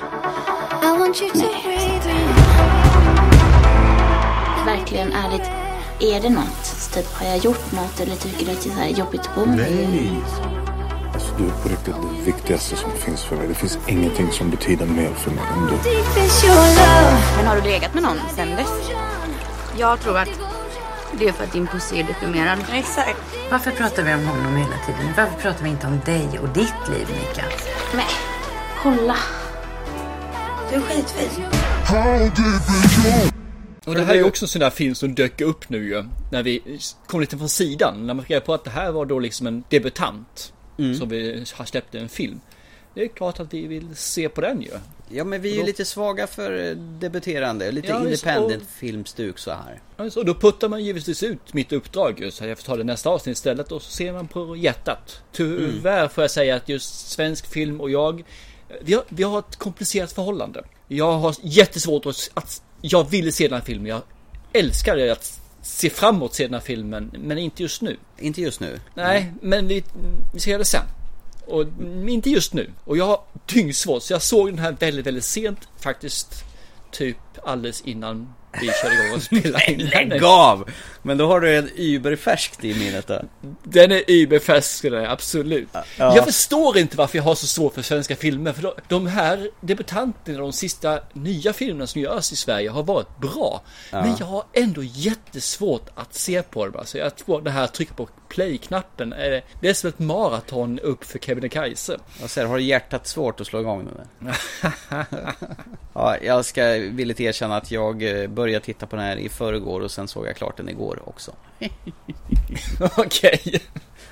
Verkligen ärligt. Är det något? Typ, har jag gjort något eller tycker du att det är så här jobbigt att bo med mig? Nej. Alltså, du är på riktigt det viktigaste som finns för mig. Det finns ingenting som betyder mer för mig än du. Men har du legat med någon sen dess? Jag tror att det är för att din pussy är deprimerad. Exakt. Varför pratar vi om honom hela tiden? Varför pratar vi inte om dig och ditt liv, Mika? Men kolla. Du är skitfin. Och det här är ju också en sån där film som dök upp nu ju. När vi kom lite från sidan. När man fick reda på att det här var då liksom en debutant. Som vi har släppt en film. Det är klart att vi vill se på den ju. Ja men vi är ju lite svaga för debuterande, lite Ja, independent och- filmstuk så här. Alltså, då puttar man givetvis ut mitt uppdrag just. Jag får ta det nästa avsnitt istället och så ser man på hjärtat. Tyvärr får jag säga att just svensk film och jag, vi har, vi har ett komplicerat förhållande. Jag har jättesvårt att jag vill se den här filmen. Jag älskar att se framåt se den här filmen, men inte just nu. Inte just nu. Nej, men vi, vi göra det sen. Och mm, inte just nu. Och jag har dyngsvårt, så jag såg den här väldigt, väldigt sent faktiskt. Typ alldeles innan vi körde igång och *laughs* spelade in. Lägg av! Men då har du en überfärskt i minnet då. Den är überfärsk, den är, absolut. Ja. Jag förstår inte varför jag har så svårt för svenska filmer. För de, här debutanterna, de sista nya filmerna som görs i Sverige har varit bra. Men jag har ändå jättesvårt att se på dem. Alltså jag tror det här tryck på play-knappen, det är som ett maraton upp för Kebnekaise. Vad säger har hjärtat svårt att slå igång nu? ja, jag ska villigt erkänna att jag eh, började titta på den här i förrgår och sen såg jag klart den igår också. *laughs* Okej.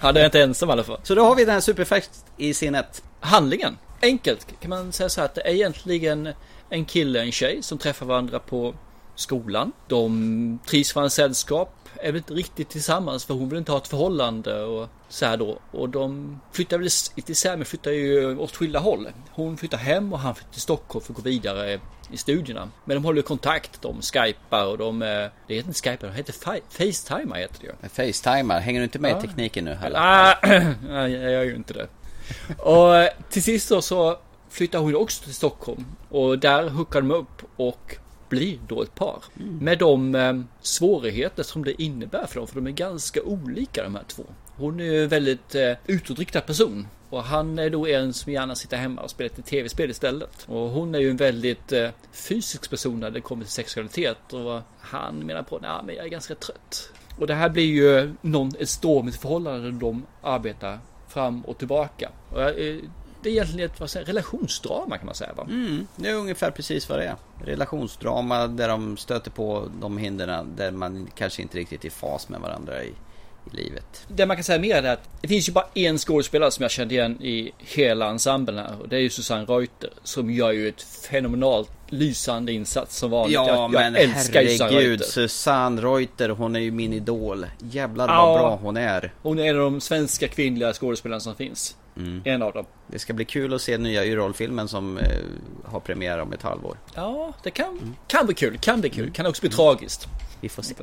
Ja, det är inte ensam i alla fall. Så då har vi den här superfärskt i sinnet. handlingen. Enkelt kan man säga så här att det är egentligen en kille och en tjej som träffar varandra på skolan. De trivs varandras sällskap, är väl inte riktigt tillsammans för hon vill inte ha ett förhållande och så här då. Och de flyttar väl inte isär men flyttar ju åt skilda håll. Hon flyttar hem och han flyttar till Stockholm för att gå vidare i studierna. Men de håller kontakt, de skypar och de... eh, Det heter inte skypar, det heter fa- Facetimer heter det ju. Facetimar, hänger du inte med i tekniken nu heller? Ah, *clears throat* nej, jag gör ju inte det. Och eh, till sist då så flyttar hon också till Stockholm. Och där hookar de upp och blir då ett par. Med de eh, svårigheter som det innebär för dem. För de är ganska olika de här två. Hon är ju en väldigt eh, utåtriktad person. Och han är då en som gärna sitter hemma och spelar ett tv-spel istället. Och hon är ju en väldigt eh, fysisk person när det kommer till sexualitet. Och han menar på, nej men jag är ganska trött. Och det här blir ju någon, ett stormigt förhållande de arbetar fram och tillbaka. Och jag, det är egentligen ett vad säger, relationsdrama kan man säga va? Mm, det är ungefär precis vad det är. Relationsdrama där de stöter på de hindren där man kanske inte riktigt är i fas med varandra i, i livet. Det man kan säga mer är att det finns ju bara en skådespelare som jag kände igen i hela ensemblen här. Och det är ju Susanne Reuter. Som gör ju ett fenomenalt lysande insats som vanligt. Ja jag, jag men älskar ju Susanne herregud, Reuter. Susanne Reuter, hon är ju min idol. Jävlar vad Ja. bra hon är. Hon är en av de svenska kvinnliga skådespelarna som finns. Mm. En av dem. Det ska bli kul att se nya Yrrol-filmen som eh, har premiär om ett halvår. Ja, det kan, kan bli kul. Kan bli kul. Kan också bli tragiskt. Vi får se.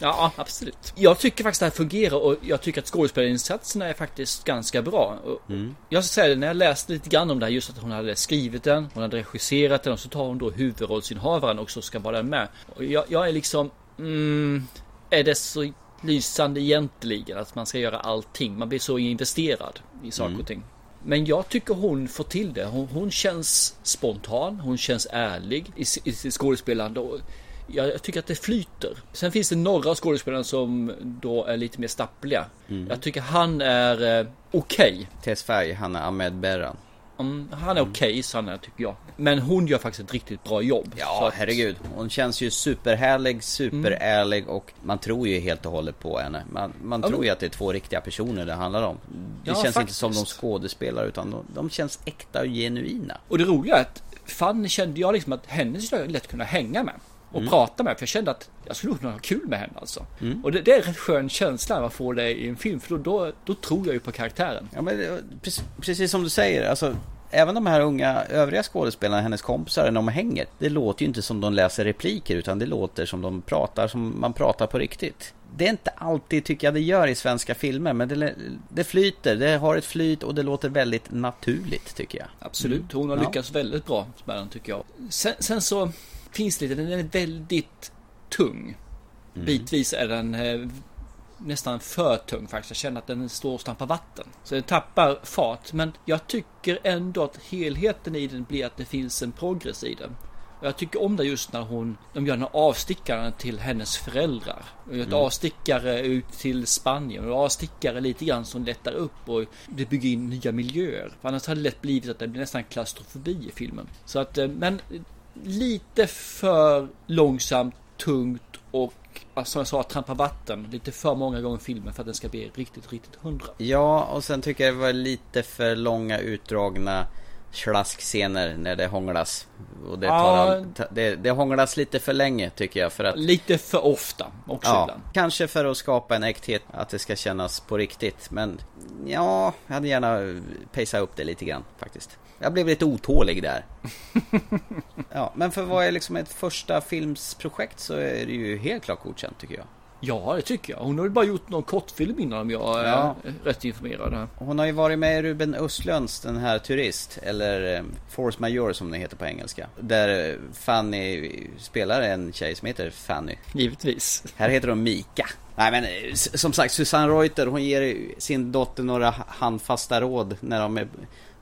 Ja, absolut. Jag tycker faktiskt att det här fungerar och jag tycker att skådespelarinsatserna är faktiskt ganska bra. Mm. Jag ska säga det, när jag läste lite grann om det här, just att hon hade skrivit den, hon hade regisserat den och så tar hon då huvudrollsinnehavaren också och ska vara den med. Jag, jag är liksom, mm, är det så lysande egentligen att man ska göra allting? Man blir så investerad i saker Mm. och ting. Men jag tycker hon får till det. Hon, hon känns spontan, hon känns ärlig i, i sitt skådespelande. Och jag, jag tycker att det flyter. Sen finns det några av skådespelarna som då är lite mer stappliga. Mm. Jag tycker han är eh, okej. Tess Färg, han är Ahmed Berran. Mm, han är okej, Sanna tycker jag. Men hon gör faktiskt ett riktigt bra jobb. Ja, att- herregud. Hon känns ju superhärlig, superärlig och man tror ju helt och hållet på henne. Man, man Ja, tror ju att det är två riktiga personer det handlar om. Det Ja, känns inte faktiskt. som de skådespelar utan de, de känns äkta och genuina. Och det roliga är att Fanny kände jag liksom att henne skulle jag lätt kunna hänga med. Och Mm. prata med. För jag kände att jag skulle kunna ha kul med henne alltså. Mm. Och det, det är en skön känsla när man får det i en film. För då, då, då tror jag ju på karaktären. Ja, men det- precis, precis som du säger, alltså Även de här unga övriga skådespelarna, hennes kompisar, när de hänger Det låter ju inte som de läser repliker utan det låter som de pratar som man pratar på riktigt Det är inte alltid, tycker jag, det gör i svenska filmer Men det, det flyter, det har ett flyt och det låter väldigt naturligt tycker jag Absolut, hon har Ja. lyckats väldigt bra med den tycker jag. Sen, sen så lite, den är väldigt tung. Mm. Bitvis är den eh, nästan för tung faktiskt. Jag känner att den står och stampar vatten. Så den tappar fart. Men jag tycker ändå att helheten i den blir att det finns en progress i den. Och jag tycker om det just när hon, de gör den här avstickaren till hennes föräldrar. Ett Mm. avstickare ut till Spanien och avstickare lite grann som lättar upp och det bygger in nya miljöer. För annars hade det lätt blivit att det blir nästan klaustrofobi i filmen. Så att, eh, men lite för långsamt, tungt och alltså, som jag sa, trampa vatten lite för många gånger i filmen för att den ska bli riktigt, riktigt hundra. Ja, och sen tycker jag det var lite för långa utdragna slaskscener när det hånglas och det, tar Ja. det, det hånglas lite för länge tycker jag för att Lite för ofta också Ja, ibland. kanske för att skapa en äkthet, att det ska kännas på riktigt. Men ja, jag hade gärna pejsat upp det lite grann faktiskt. Jag blev lite otålig där. *laughs* Ja, men för vad är liksom ett första filmsprojekt så är det ju helt klart godkänt tycker jag. Ja, det tycker jag. Hon har ju bara gjort någon kortfilm innan om jag är Ja. rätt informerad. här. Hon har ju varit med i Ruben Östlunds Den här Turist, eller eh, Force Majeure som det heter på engelska. Där eh, Fanny spelar en tjej som heter Fanny. Givetvis. Här heter hon Mika. Nej men eh, som sagt Susanne Reuter hon ger sin dotter några handfasta råd när de är,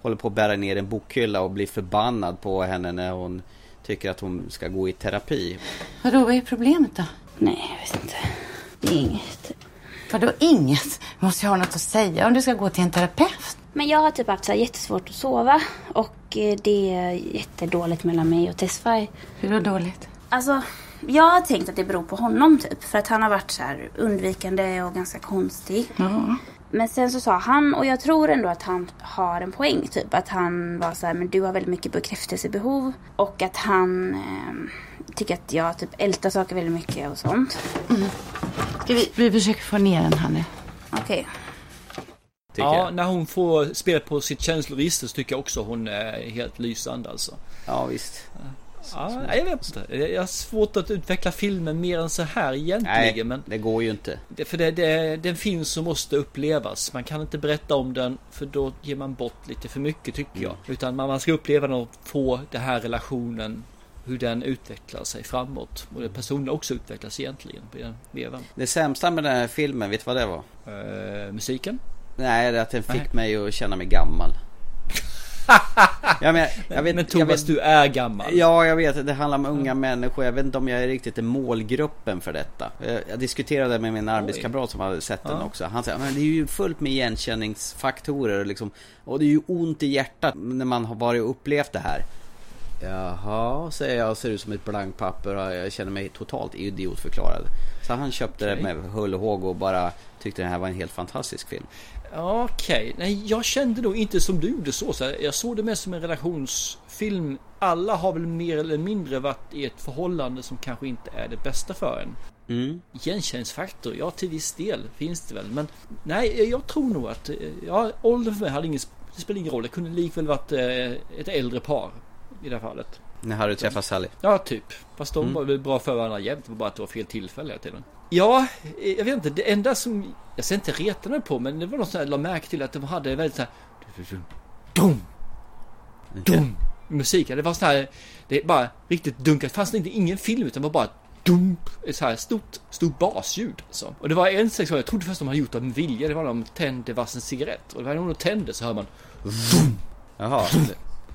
håller på att bära ner en bokhylla och blir förbannad på henne när hon tycker att hon ska gå i terapi. Vadå, vad är problemet då? Nej, jag vet inte. Det är inget. Vadå inget? Du måste ju ha något att säga om du ska gå till en terapeut. Men jag har typ haft så här jättesvårt att sova. Och eh, det är jättedåligt mellan mig och Tesfaye. Hur då dåligt? Alltså, jag har tänkt att det beror på honom typ. För att han har varit så här undvikande och ganska konstig. Ja. Men sen så sa han, och jag tror ändå att han har en poäng typ. Att han var så här, men du har väldigt mycket bekräftelsebehov. Och att han eh, tycker att jag typ ältar saker väldigt mycket och sånt. Ska vi, vi försöker få ner den här nu. Okej. Tycker Ja, jag. när hon får spela på sitt känsloregister så tycker jag också hon är helt lysande alltså. Ja visst. Ja, nej, jag vet inte. Jag har svårt att utveckla filmen mer än så här egentligen. Nej, Men det går ju inte. det, för det, det, det är en film som måste upplevas. Man kan inte berätta om den för då ger man bort lite för mycket tycker jag. Utan man, man ska uppleva den och få den här relationen hur den utvecklar sig framåt. Och det personen också utvecklas egentligen på den vevan. Det sämsta med den här filmen, vet du vad det var? Eh, musiken? Nej, det är att den fick Nej. mig att känna mig gammal. Ja, men, *laughs* jag vet, Men jag Thomas, vet, du är gammal. Ja, jag vet. Det handlar om unga människor. Jag vet inte om jag är riktigt är målgruppen för detta. Jag, jag diskuterade med min arbetskamrat som hade sett den Ja. också. Han sa men det är ju fullt med igenkänningsfaktorer och liksom. Och det är ju ont i hjärtat när man har varit och upplevt det här. Jaha, säger jag ser ut som ett blankt papper och jag känner mig totalt idiotförklarad. Så han köpte Okej. det med hull och håg och bara tyckte det här var en helt fantastisk film. Okej, nej jag kände nog inte som du gjorde så. så jag såg det mer som en relationsfilm. Alla har väl mer eller mindre varit i ett förhållande som kanske inte är det bästa för en. Mm. Igenkänningsfaktor, ja till viss del finns det väl. Men nej, jag tror nog att eh, ja, åldern för mig hade ingen, det spelar ingen roll. Det kunde likväl varit eh, ett äldre par i det här fallet. När Harry träffar Sally. Ja, typ. Fast de Mm. var väl bra för varandra jämt. Det var bara att det var fel tillfälle hela tiden. Ja, jag vet inte. Det enda som jag ska inte reta mig på, men det var något som jag la märke till att de hade väldigt så här. Dum, dum, musik. Det var så här. Det är bara riktigt dunkat. Det fanns inte ingen film utan det var bara dump. Ett så här stort, stort basljud. Alltså. Och det var en sektion, jag trodde först de hade gjort det med vilja. Det var när de tände varsin cigarett. Och det var när de tände så hör man. Dum, Jaha.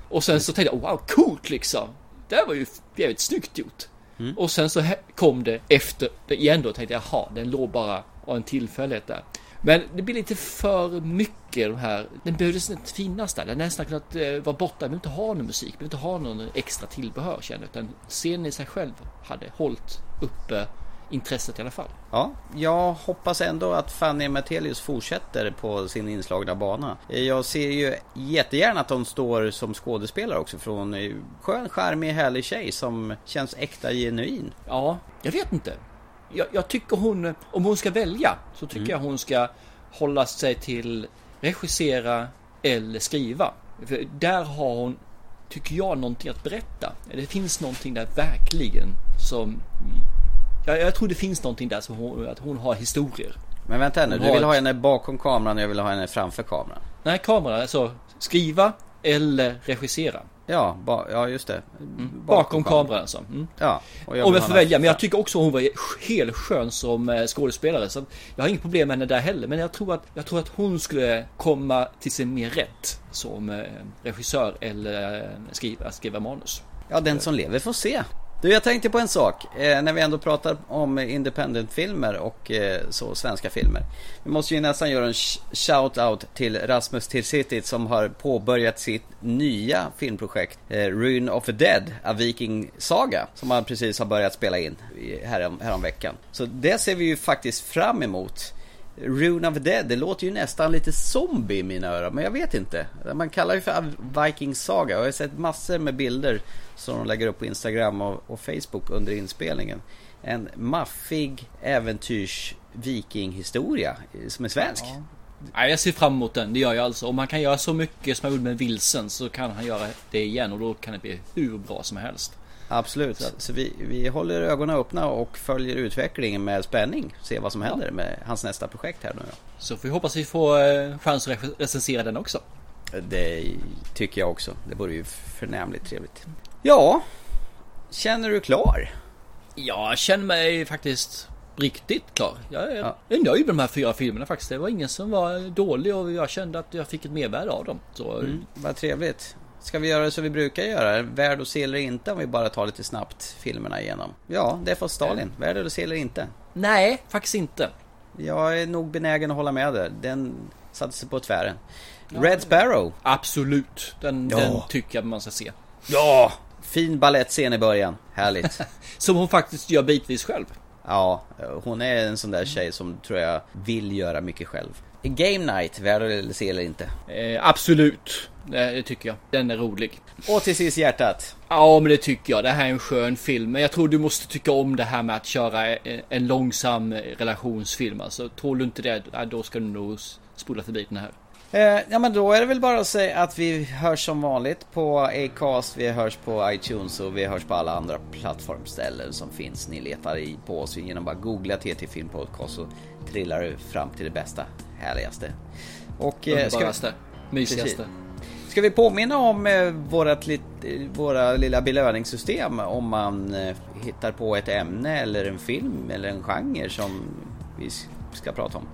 och sen så tänkte jag, wow, coolt liksom. Det här var ju jävligt snyggt gjort. Mm. Och sen så kom det efter det igen då. Tänkte jag, jaha, den låg bara av en tillfällighet där. Men det blir lite för mycket de här. Den behövdes inte finnas där. Den nästan kunnat eh, vara borta. Jag behöver inte ha någon musik. Jag behöver inte ha någon extra tillbehör känner jag. Utan scenen i sig själv hade hållit uppe intresset i alla fall. Ja, jag hoppas ändå att Fanny Matelius fortsätter på sin inslagna bana. Jag ser ju jättegärna att de står som skådespelare också från skön, charmig, härlig tjej som känns äkta genuin. Ja, jag vet inte. Jag, jag tycker hon, om hon ska välja, så tycker jag hon ska hålla sig till regissera eller skriva. För där har hon, tycker jag, någonting att berätta. Det finns någonting där verkligen som... Jag, jag tror det finns någonting där som hon, att hon har historier. Men vänta nu, Hon du vill ha ett- henne bakom kameran och jag vill ha henne framför kameran. Nej, kameran, alltså skriva eller regissera. Ja, ba, ja just det. Bakom, kameran alltså. Mm. Ja. och Om vill jag ha får välja, men jag tycker också hon var helt skön som eh, skådespelare. Så jag har inget problem med henne där heller. Men jag tror att, jag tror att hon skulle komma till sin mer rätt som eh, regissör eller eh, skriva, skriva manus. Ja, den som lever får se. Du, jag tänkte på en sak. Eh, när vi ändå pratar om independent-filmer och eh, så svenska filmer. Vi måste ju nästan göra en sh- shout-out till Rasmus Tirsitit som har påbörjat sitt nya filmprojekt eh, Ruin of the Dead, A Viking Saga. Som han precis har börjat spela in i- härom, häromveckan. Så det ser vi ju faktiskt fram emot. Rune of the Dead, det låter ju nästan lite zombie i mina öron, men jag vet inte. Man kallar det för Viking Saga och jag har sett massor med bilder som de lägger upp på Instagram och, och Facebook under inspelningen. En maffig äventyrs vikinghistoria som är svensk. Ja, jag ser fram emot den, det gör jag alltså. Om man kan göra så mycket som han gjorde med Vilsen så kan han göra det igen och då kan det bli hur bra som helst. Absolut, så, vi, vi håller ögonen öppna och följer utvecklingen med spänning. Se vad som händer med hans nästa projekt här nu då. Så vi hoppas vi får eh, chans att re- recensera den också. Det tycker jag också. Det vore ju förnämligt trevligt. Ja, känner du klar? Jag känner mig faktiskt riktigt klar. Jag är, Ja. nöjd med de här fyra filmerna faktiskt. Det var ingen som var dålig och jag kände att jag fick ett mervärde av dem. Så Mm, vad trevligt. Ska vi göra så vi brukar göra? Värd att se eller inte om vi bara tar lite snabbt filmerna igenom? Ja, det får Stalin. Värd att se eller inte? nej, faktiskt inte. Jag är nog benägen att hålla med där. Den satte sig på tvären. Red Sparrow. Absolut. Den, Ja. den tycker jag man ska se. Ja! Fin ballettscen i början. Härligt. *laughs* Som hon faktiskt gör bitvis själv. Ja, hon är en sån där tjej som tror jag vill göra mycket själv. Game Night, värd att se eller inte? Eh, absolut. Det, det tycker jag. Den är rolig. Och till sist hjärtat. Ja, men det tycker jag. Det här är en skön film. Men jag tror du måste tycka om det här med att köra en, långsam relationsfilm. Alltså, tror du inte det, då ska du nog spola förbi den här. Eh, ja men då är det väl bara att säga att vi hörs som vanligt på Acast, vi hörs på iTunes och vi hörs på alla andra plattformställen som finns. Ni letar i på oss genom bara googla TT Film Podcast så trillar du fram till det bästa, härligaste. Och eh, ska, vi, Underbaraste. Mysigaste. Precis ska vi påminna om eh, vårat lit, våra lilla belöningssystem om man eh, hittar på ett ämne eller en film eller en genre som vi ska prata om.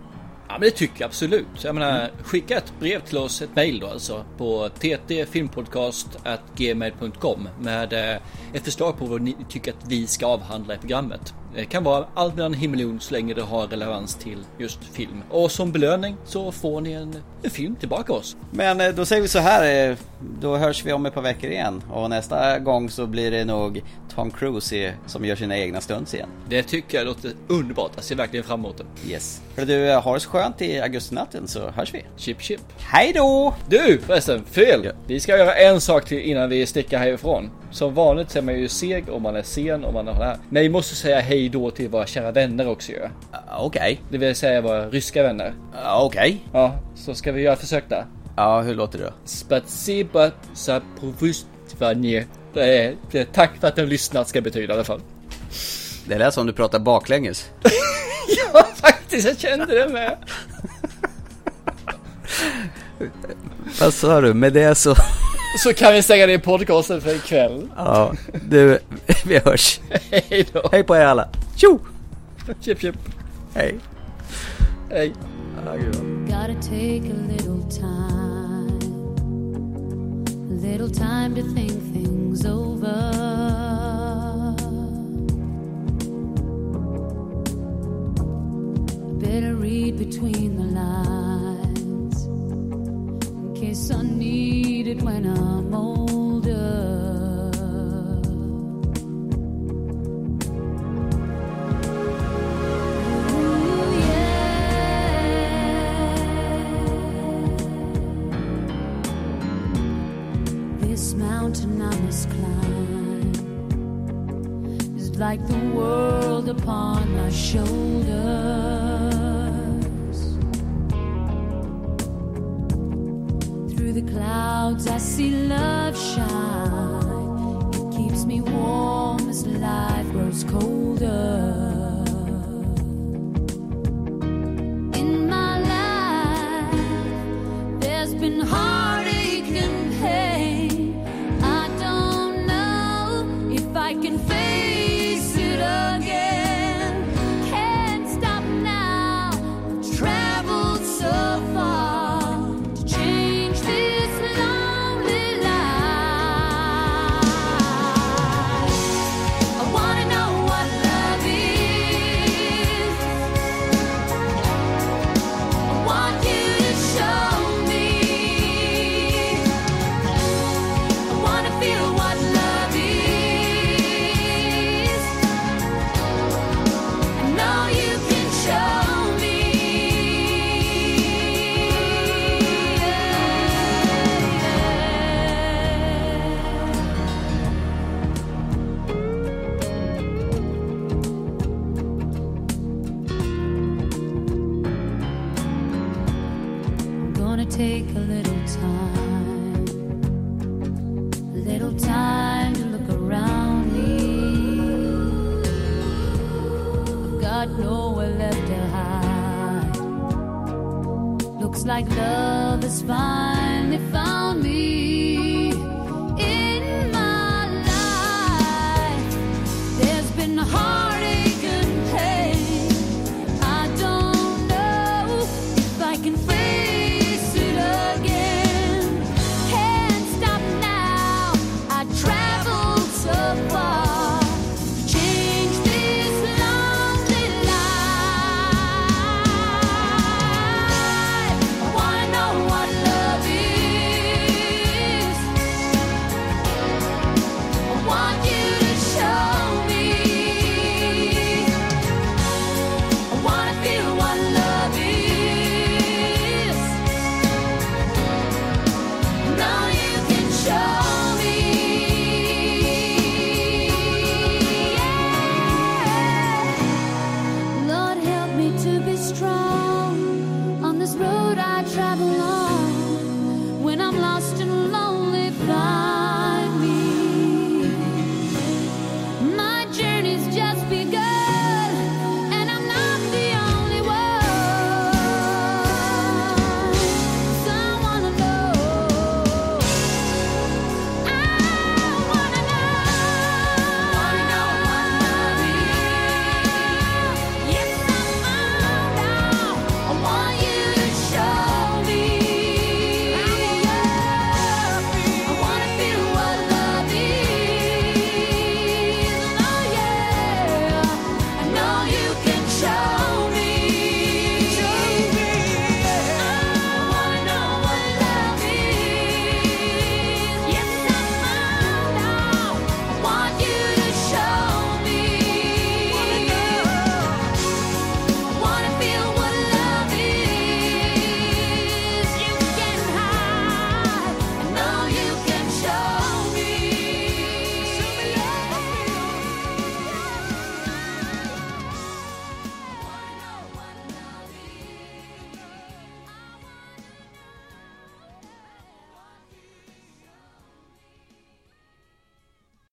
Ja men det tycker jag absolut. Jag menar, skicka ett brev till oss, ett mail då alltså på ttfilmpodcast.gmail.com med eh, ett förslag på vad ni tycker att vi ska avhandla i programmet. Det kan vara allt mellan himmel och jord så länge det har relevans till just film. Och som belöning så får ni en, en film tillbaka oss. Men eh, då säger vi så här, eh, då hörs vi om ett par veckor igen. Och nästa gång så blir det nog Tom Cruise som gör sina egna stunts igen. Det tycker jag låter underbart. Jag ser verkligen fram emot det. Yes. För du, eh, ha det så skönt i augustinatten så hörs vi. Chip chip. Hej då! Du förresten, fel! Ja. Vi ska göra en sak till innan vi sticker härifrån. Som vanligt så är man ju seg om man är sen och man har det här. Men vi måste säga hej då till våra kära vänner också ju. Uh, Okej. Det vill säga våra ryska vänner. Uh, Okej. Ja, så ska vi göra försök där. Ja, hur låter det det är tack för att du har lyssnat ska betyda i alla fall. Det lät som du pratar baklänges. *laughs* faktiskt, jag kände det med. Vad sa du? Med det så... Så kan vi stänga ner podcasten för ikväll. Ja, du, vi hörs. Hej då. Hej på er alla. Tjo! Chip, chip. Hej. Hej. Gotta take a little time, a little time to think things over. Better read between the lines I need it when I'm older. Ooh, yeah. This mountain I must climb is like the world upon my shoulders. The clouds, I see love shine. It keeps me warm as life grows colder.